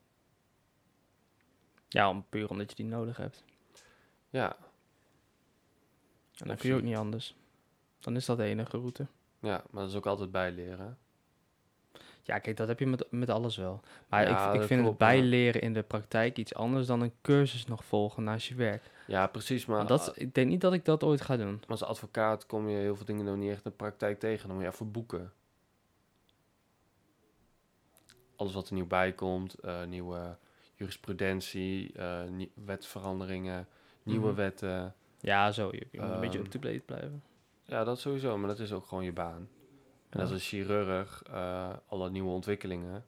Ja, om, puur omdat je die nodig hebt. Ja, En dan kun je ook niet anders. Dan is dat de enige route. Ja, maar dat is ook altijd bijleren. Ja, kijk, dat heb je met, met alles wel. Maar Ja, ik, ik vind klopt, het bijleren in de praktijk iets anders dan een cursus nog volgen naast je werk. Ja, precies. Maar, dat, ik denk niet dat ik dat ooit ga doen. als advocaat kom je heel veel dingen nog niet echt in de praktijk tegen. Dan moet je even boeken. Alles wat er nieuw bij komt, eh, nieuwe jurisprudentie, eh, nie- wetsveranderingen, nieuwe Mhm. wetten. Ja, zo. Je, je moet een beetje Ehm, up-to-date blijven. Ja, dat sowieso, maar dat is ook gewoon je baan. En als een chirurg, eh, alle nieuwe ontwikkelingen.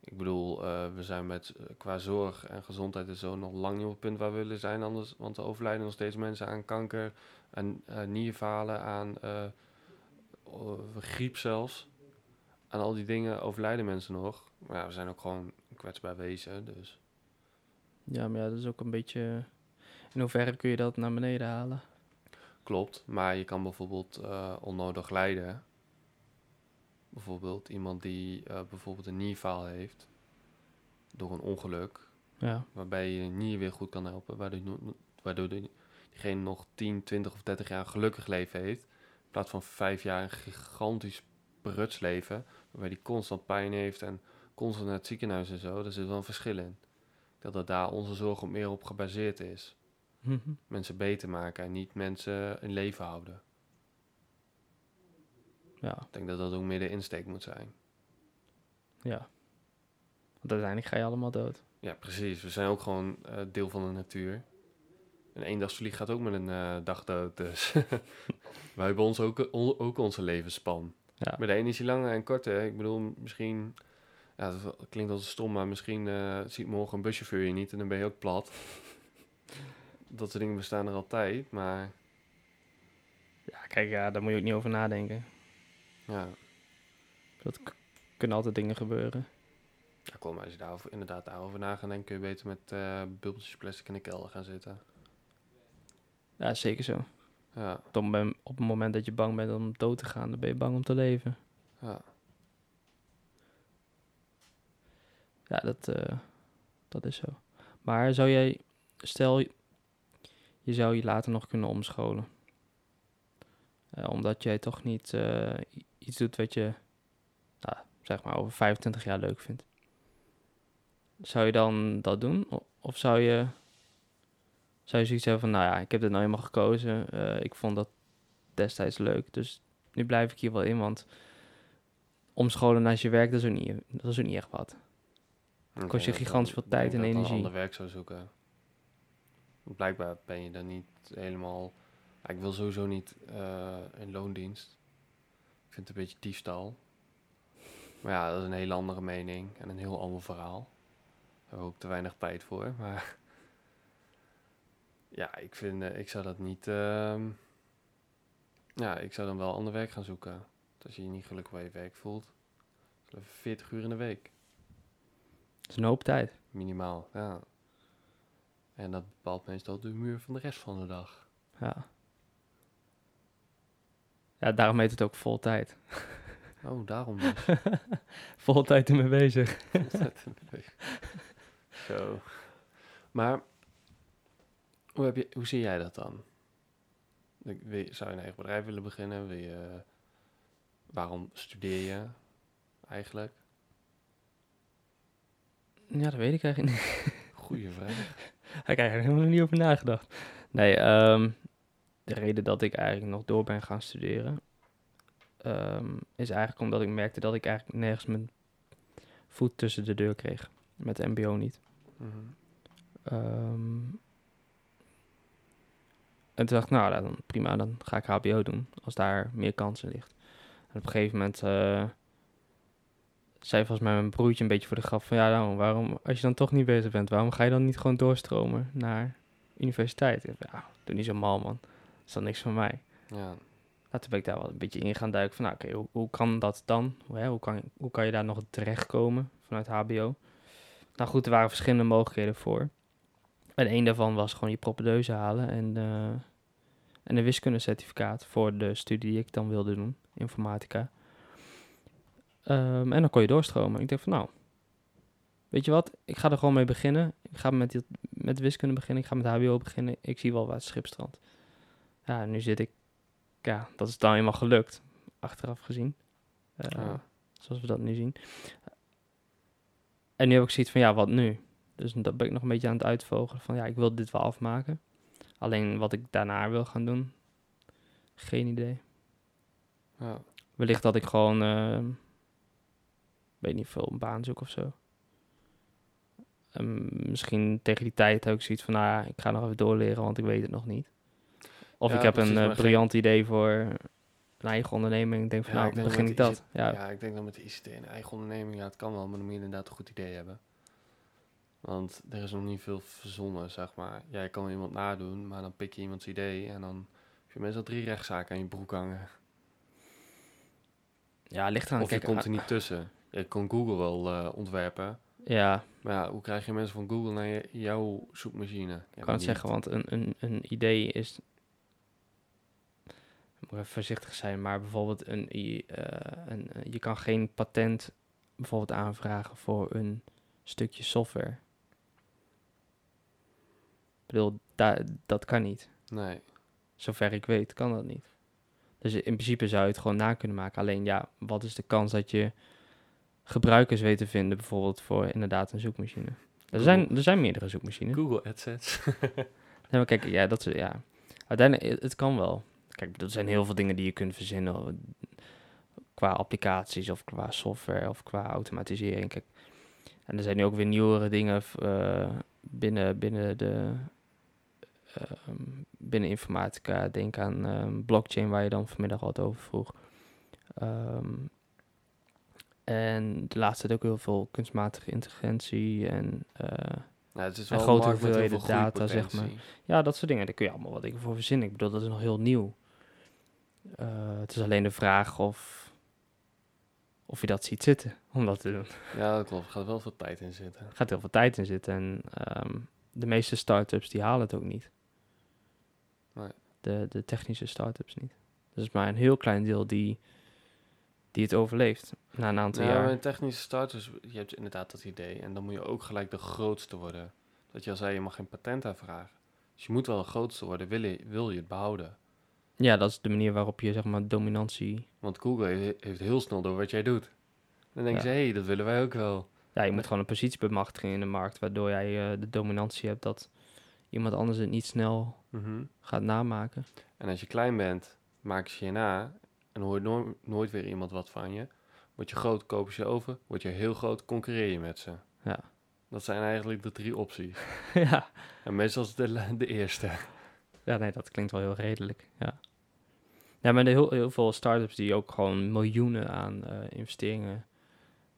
Ik bedoel, eh, we zijn met eh, qua zorg en gezondheid en zo nog lang niet op het punt waar we willen zijn. Anders, want er overlijden nog steeds mensen aan kanker, aan eh nierfalen, aan griep zelfs. Aan al die dingen overlijden mensen nog. Maar ja, we zijn ook gewoon een kwetsbaar wezen, dus... Ja, maar ja, dat is ook een beetje... In hoeverre kun je dat naar beneden halen? Klopt, maar je kan bijvoorbeeld eh, onnodig lijden. Bijvoorbeeld iemand die eh, bijvoorbeeld een nierfaal heeft door een ongeluk, Ja, waarbij je je nier weer goed kan helpen, waardoor, waardoor die- diegene nog 10, 20 of 30 jaar een gelukkig leven heeft, in plaats van 5 jaar een gigantisch beruts leven, waarbij die constant pijn heeft en constant naar het ziekenhuis en zo. Daar zit wel een verschil in. Denk dat daar onze zorg op meer op gebaseerd is. Mhm. Mensen beter maken en niet mensen in leven houden. ja, Ik denk dat dat ook meer de insteek moet zijn. ja. Want uiteindelijk ga je allemaal dood. Ja, precies. We zijn ook gewoon eh, deel van de natuur. Een eendagsvlieg gaat ook met een eh, dag dood. Dus wij hebben ons ook, on- ook onze levensspan. Ja, Maar de ene is langer en korter. Ik bedoel, misschien... Ja, dat klinkt als stom, maar misschien eh, ziet morgen een buschauffeur je niet en dan ben je ook plat. Dat soort dingen bestaan er altijd, maar ja kijk, ja, daar moet je ook niet over nadenken. ja, Dat kunnen altijd dingen gebeuren. ja kom, als je daarover, inderdaad daarover na gaat denken, kun je beter met eh bubbeltjes plastic in de kelder gaan zitten. Ja, zeker zo. Ja, Op het moment- op het moment dat je bang bent om dood te gaan, dan ben je bang om te leven. ja. Ja, dat, eh, dat is zo. Maar zou jij, stel je zou je later nog kunnen omscholen. Eh, omdat jij toch niet eh, iets doet wat je, nou, zeg maar, over 25 jaar leuk vindt. Zou je dan dat doen? Of zou je, zou je zoiets hebben van, nou ja, ik heb dit nou eenmaal gekozen. eh, ik vond dat destijds leuk, dus nu blijf ik hier wel in, want omscholen naast je werk, dat is ook niet, dat is ook niet echt wat. Kost je gigantisch veel tijd en dat ik energie. ander werk zou zoeken. Blijkbaar ben je dan niet helemaal... ik wil sowieso niet eh in loondienst. Ik vind het een beetje diefstal. Maar ja, dat is een hele andere mening en een heel ander verhaal. Daar hebben we ook te weinig tijd voor. Maar ja, ik vind, eh, ik zou dat niet... ehm, ja, ik zou dan wel ander werk gaan zoeken. Als je je niet gelukkig bij je werk voelt. 40 uur in de week. Dat is een hoop tijd. Minimaal, ja. En dat bepaalt meestal de muur van de rest van de dag. Ja. Ja, daarom heet het ook vol tijd. Oh, daarom dus. Vol tijd ermee bezig. Leuk. Zo. Maar, hoe, heb je, hoe zie jij dat dan? Ik- wil je- Zou je een eigen bedrijf willen beginnen? Wil je, waarom studeer je eigenlijk? Ja, dat weet ik eigenlijk niet. Goeie vraag. Daar heb ik eigenlijk helemaal niet over nagedacht. Nee, ehm, de reden dat ik eigenlijk nog door ben gaan studeren... ehm, is eigenlijk omdat ik merkte dat ik eigenlijk nergens mijn voet tussen de deur kreeg. Met de mbo niet. Mhm. Ehm, en toen dacht ik, nou, dan, prima, dan ga ik HBO doen, als daar meer kansen ligt. En op een gegeven moment eh, zei volgens mij mijn broertje een beetje voor de grap van, ja, nou, waarom, als je dan toch niet bezig bent, waarom ga je dan niet gewoon doorstromen naar universiteit? Ik dacht, ja, doe niet zo mal, man. Dat is dan niks van mij. Ja, Nou, toen ben ik daar wel een beetje in gaan duiken van, nou, oké, hoe, hoe kan dat dan? Hoe, hè, hoe, kan, hoe kan je daar nog terechtkomen vanuit HBO? Nou goed, er waren verschillende mogelijkheden voor. En één daarvan was gewoon je propedeuse halen en, eh, en een wiskundecertificaat voor de studie die ik dan wilde doen, informatica. Ehm, en dan kon je doorstromen. Ik dacht van, nou, weet je wat, ik ga er gewoon mee beginnen. Ik ga met, dit, met wiskunde beginnen, ik ga met HBO beginnen. Ik zie wel waar het schip strandt. Ja, nu zit ik ja, dat is dan eenmaal gelukt, achteraf gezien. Eh, Ja. Zoals we dat nu zien. En nu heb ik zoiets van, ja, wat nu? Dus dat ben ik nog een beetje aan het uitvogelen van, ja, ik wil dit wel afmaken. Alleen wat ik daarna wil gaan doen, geen idee. ja. Wellicht dat ik gewoon, eh, weet niet veel, een baan zoek of zo. En misschien tegen die tijd heb ik zoiets van, nou ik ga nog even doorleren, want ik weet het nog niet. Of Ja, ik heb precies, een eh, geen- briljant idee voor een eigen onderneming. Ik denk van, Ja, nou, ik denk begin ik dat. Ja, Ja, ik denk dat met de ICT en eigen onderneming, ja, het kan wel, maar dan moet je inderdaad een goed idee hebben. Want er is nog niet veel verzonnen, zeg maar. Ja, je kan iemand nadoen, maar dan pik je iemands idee en dan heb je meestal drie rechtszaken aan je broek hangen. ja ligt eraan. of je Kijk, komt er niet tussen. Je kan Google wel eh, ontwerpen, Ja, Maar ja, hoe krijg je mensen van Google naar je- jouw zoekmachine? Ja, Ik kan het niet. zeggen, want een, een, een idee is... Ik moet even voorzichtig zijn, maar bijvoorbeeld een, eh, een, eh, je kan geen patent bijvoorbeeld aanvragen voor een stukje software. Ik bedoel, da- dat kan niet. Nee. Zover ik weet, kan dat niet. Dus in principe zou je het gewoon na kunnen maken. Alleen ja, wat is de kans dat je gebruikers weet te vinden, bijvoorbeeld voor inderdaad een zoekmachine? Er zijn, er zijn meerdere zoekmachines. Google AdSense. Nee, maar kijk, ja, dat is, ja. Uiteindelijk, het, het kan wel. Kijk, er zijn heel veel dingen die je kunt verzinnen. Qua applicaties of qua software of qua automatisering. Kijk, en er zijn nu ook weer nieuwere dingen eh, binnen, binnen de... ehm, binnen informatica. Denk aan ehm, blockchain, waar je dan vanmiddag wat over vroeg. Ehm, en de laatste tijd ook heel veel kunstmatige intelligentie en... eh, het is En wel grote heel veel hoeveelheden data, zeg groeipotentie. Ja, dat soort dingen. Daar kun je allemaal wat dingen voor verzinnen. Ik bedoel, dat is nog heel nieuw. Eh, het is alleen de vraag of, of je dat ziet zitten om dat te doen. Ja, dat klopt. Er gaat wel veel tijd in zitten. Er gaat heel veel tijd in zitten. En ehm, de meeste start-ups die halen het ook niet. Nee. De, de technische start-ups niet. Dus maar een heel klein deel die, die het overleeft na een aantal Ja, jaar. maar in technische starters, je hebt inderdaad dat idee. En dan moet je ook gelijk de grootste worden. Dat je al zei, je mag geen patent aanvragen. Dus je moet wel de grootste worden, wil je, wil je het behouden. Ja, dat is de manier waarop je zeg maar dominantie... Want Google he- heeft heel snel door wat jij doet. Dan denken Ja. ze, hé, hey, dat willen wij ook wel. Ja, je moet gewoon een positie bemachtigen in de markt, waardoor jij eh, de dominantie hebt dat iemand anders het niet snel Mhm. gaat namaken. En als je klein bent, maken ze je na. En hoort nooit, nooit weer iemand wat van je. Word je groot, kopen ze over. Word je heel groot, concurreer je met ze. Ja. Dat zijn eigenlijk de drie opties. ja. En meestal is de, de eerste. ja, nee, dat klinkt wel heel redelijk. Ja, ja maar er heel, heel veel start-ups die ook gewoon miljoenen aan eh, investeringen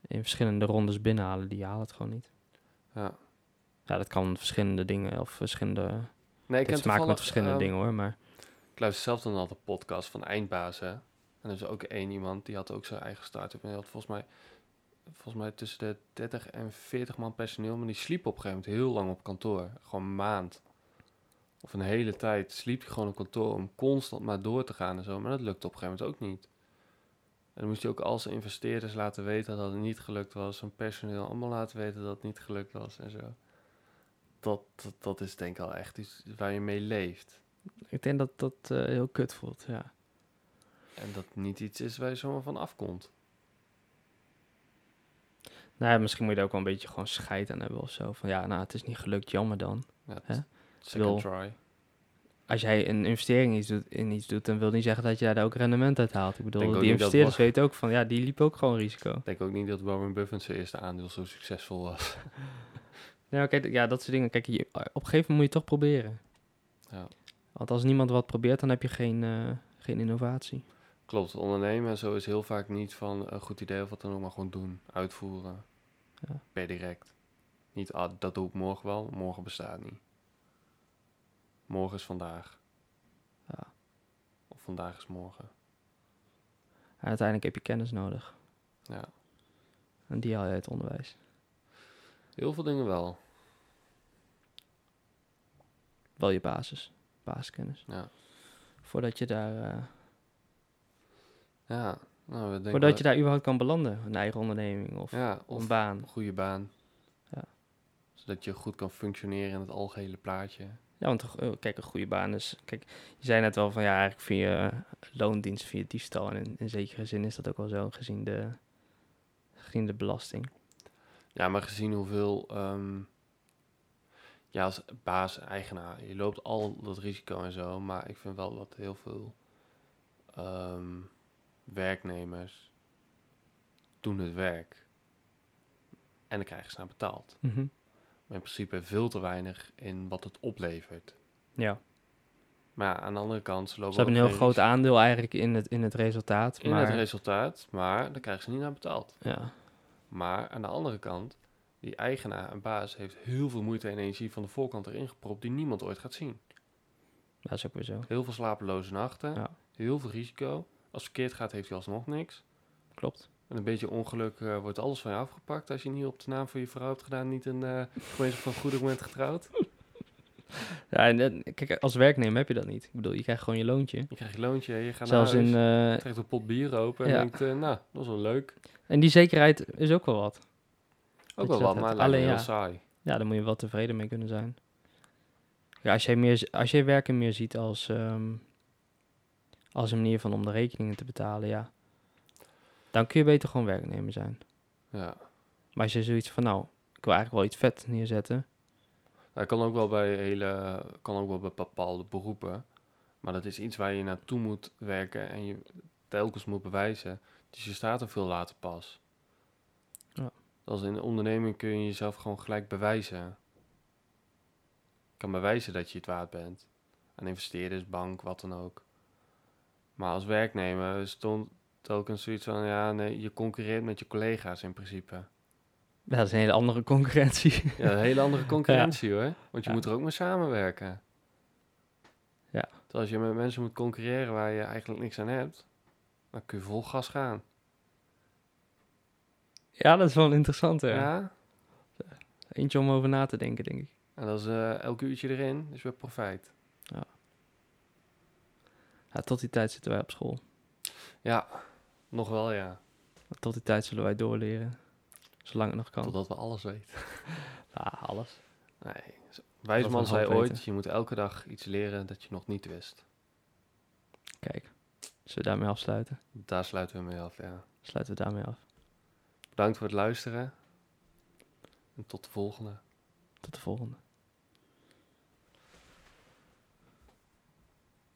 in verschillende rondes binnenhalen, die halen het gewoon niet. Ja. Ja, dat kan verschillende dingen of verschillende. Nee, ik Het maken met verschillende ehm, dingen hoor, maar Ik luister zelf dan altijd podcast van eindbazen. En er is ook één iemand, die had ook zijn eigen start-up. En die had volgens mij, volgens mij tussen de 30 en 40 man personeel. Maar die sliep op een gegeven moment heel lang op kantoor. Gewoon een maand. Of een hele tijd sliep hij gewoon op kantoor om constant maar door te gaan en zo. Maar dat lukte op een gegeven moment ook niet. En dan moest hij ook al zijn investeerders laten weten dat het niet gelukt was. Zijn personeel allemaal laten weten dat het niet gelukt was en zo. Dat, dat, is denk ik al echt iets waar je mee leeft. ik denk dat dat eh, heel kut voelt. Ja. En dat niet iets is waar je zomaar van afkomt. Nou ja, misschien moet je er ook wel een beetje gewoon scheid aan hebben of zo. Van ja, nou, het is niet gelukt, jammer dan. Ja, Hè? second Wil- try. als jij een investering iets doet, in iets doet, dan wil niet zeggen dat je daar ook rendement uit haalt. Ik bedoel, Denk die investeerders weten ook van, ja, die liepen ook gewoon risico. Ik denk ook niet dat Warren Buffett zijn eerste aandeel zo succesvol was. Oké, d- ja, dat soort dingen. Kijk, je, op een gegeven moment moet je toch proberen. Ja. Want als niemand wat probeert, dan heb je geen, eh, geen innovatie. Klopt, ondernemen en zo is heel vaak niet van een goed idee of wat dan ook, maar gewoon doen, uitvoeren. Ja. Per direct. Niet, ah, dat doe ik morgen wel, morgen bestaat niet. Morgen is vandaag. Ja. Of vandaag is morgen. En uiteindelijk heb je kennis nodig. Ja, En die haal je uit onderwijs. heel veel dingen wel. Wel je basis, basiskennis. Ja, Voordat je daar, eh, ja. Nou, we voordat wel- je daar überhaupt kan belanden. Een eigen onderneming of ja, of een baan. een goede baan. Ja. Zodat je goed kan functioneren in het algehele plaatje. Ja, want eh, kijk, een goede baan is... Kijk, je zei net wel van, ja, eigenlijk eh, loondienst, je diefstal. En in, in zekere zin is dat ook wel zo, gezien de, gezien de belasting. Ja, maar gezien hoeveel... ehm, ja, als baas, eigenaar, je loopt al dat risico en zo. Maar ik vind wel dat heel veel ehm, werknemers doen het werk. En dan krijgen ze naar betaald. Mhm. Maar in principe veel te weinig in wat het oplevert. Ja, Maar ja, aan de andere kant, ze lopen ze hebben een heel groot aandeel eigenlijk in het, in het resultaat. in maar, het resultaat, maar dan krijgen ze niet naar betaald. ja, Maar aan de andere kant, die eigenaar en baas heeft heel veel moeite en energie van de voorkant erin gepropt die niemand ooit gaat zien. dat is ook weer zo. Heel veel slapeloze nachten, Ja. heel veel risico. Als het verkeerd gaat, heeft hij alsnog niks. Klopt. En een beetje ongeluk eh, wordt alles van je afgepakt als je niet op de naam van je vrouw hebt gedaan, niet een uh, gemeenschap van goede moment getrouwd. Ja, en, eh, kijk, als werknemer heb je dat niet. Ik bedoel, je krijgt gewoon je loontje. Je krijgt je loontje, je gaat Zelfs naar huis, in... eh, trekt een pot bier open en Ja. denkt, eh, nou, dat is wel leuk. en die zekerheid is ook wel wat. Ook wel wat, maar Alleen heel ja. saai. Ja, daar moet je wel tevreden mee kunnen zijn. Ja, als jij, meer, als jij werken meer ziet als, ehm, als een manier van om de rekeningen te betalen, ja. Dan kun je beter gewoon werknemer zijn. Ja. Maar als je zoiets van, nou, ik wil eigenlijk wel iets vet neerzetten. Dat kan ook wel bij hele, kan ook wel bij bepaalde beroepen. Maar dat is iets waar je naartoe moet werken en je telkens moet bewijzen. Dus je staat er veel later pas. Ja. Als in de onderneming kun je jezelf gewoon gelijk bewijzen. Je kan bewijzen dat je het waard bent. Aan investeerders, bank, wat dan ook. Maar als werknemer stond telkens zoiets van, ja, nee, je concurreert met je collega's in principe. Ja, dat is een hele andere concurrentie. Ja, een hele andere concurrentie hoor. Want je Ja. moet er ook mee samenwerken. Ja. Terwijl als je met mensen moet concurreren waar je eigenlijk niks aan hebt, dan kun je vol gas gaan. ja, dat is wel interessant, hè. Ja. Eentje om over na te denken, denk ik. En dat is eh, elk uurtje erin, is weer profijt. Ja, tot die tijd zitten wij op school. Ja, nog wel ja. Tot die tijd zullen wij doorleren. Zolang het nog kan. Totdat we alles weten. Alles. Nee. Wijsman zei ooit, weten. je moet elke dag iets leren dat je nog niet wist. Kijk, zullen we daarmee afsluiten? Daar sluiten we mee af, ja. Sluiten we daarmee af. Bedankt voor het luisteren. En tot de volgende. Tot de volgende.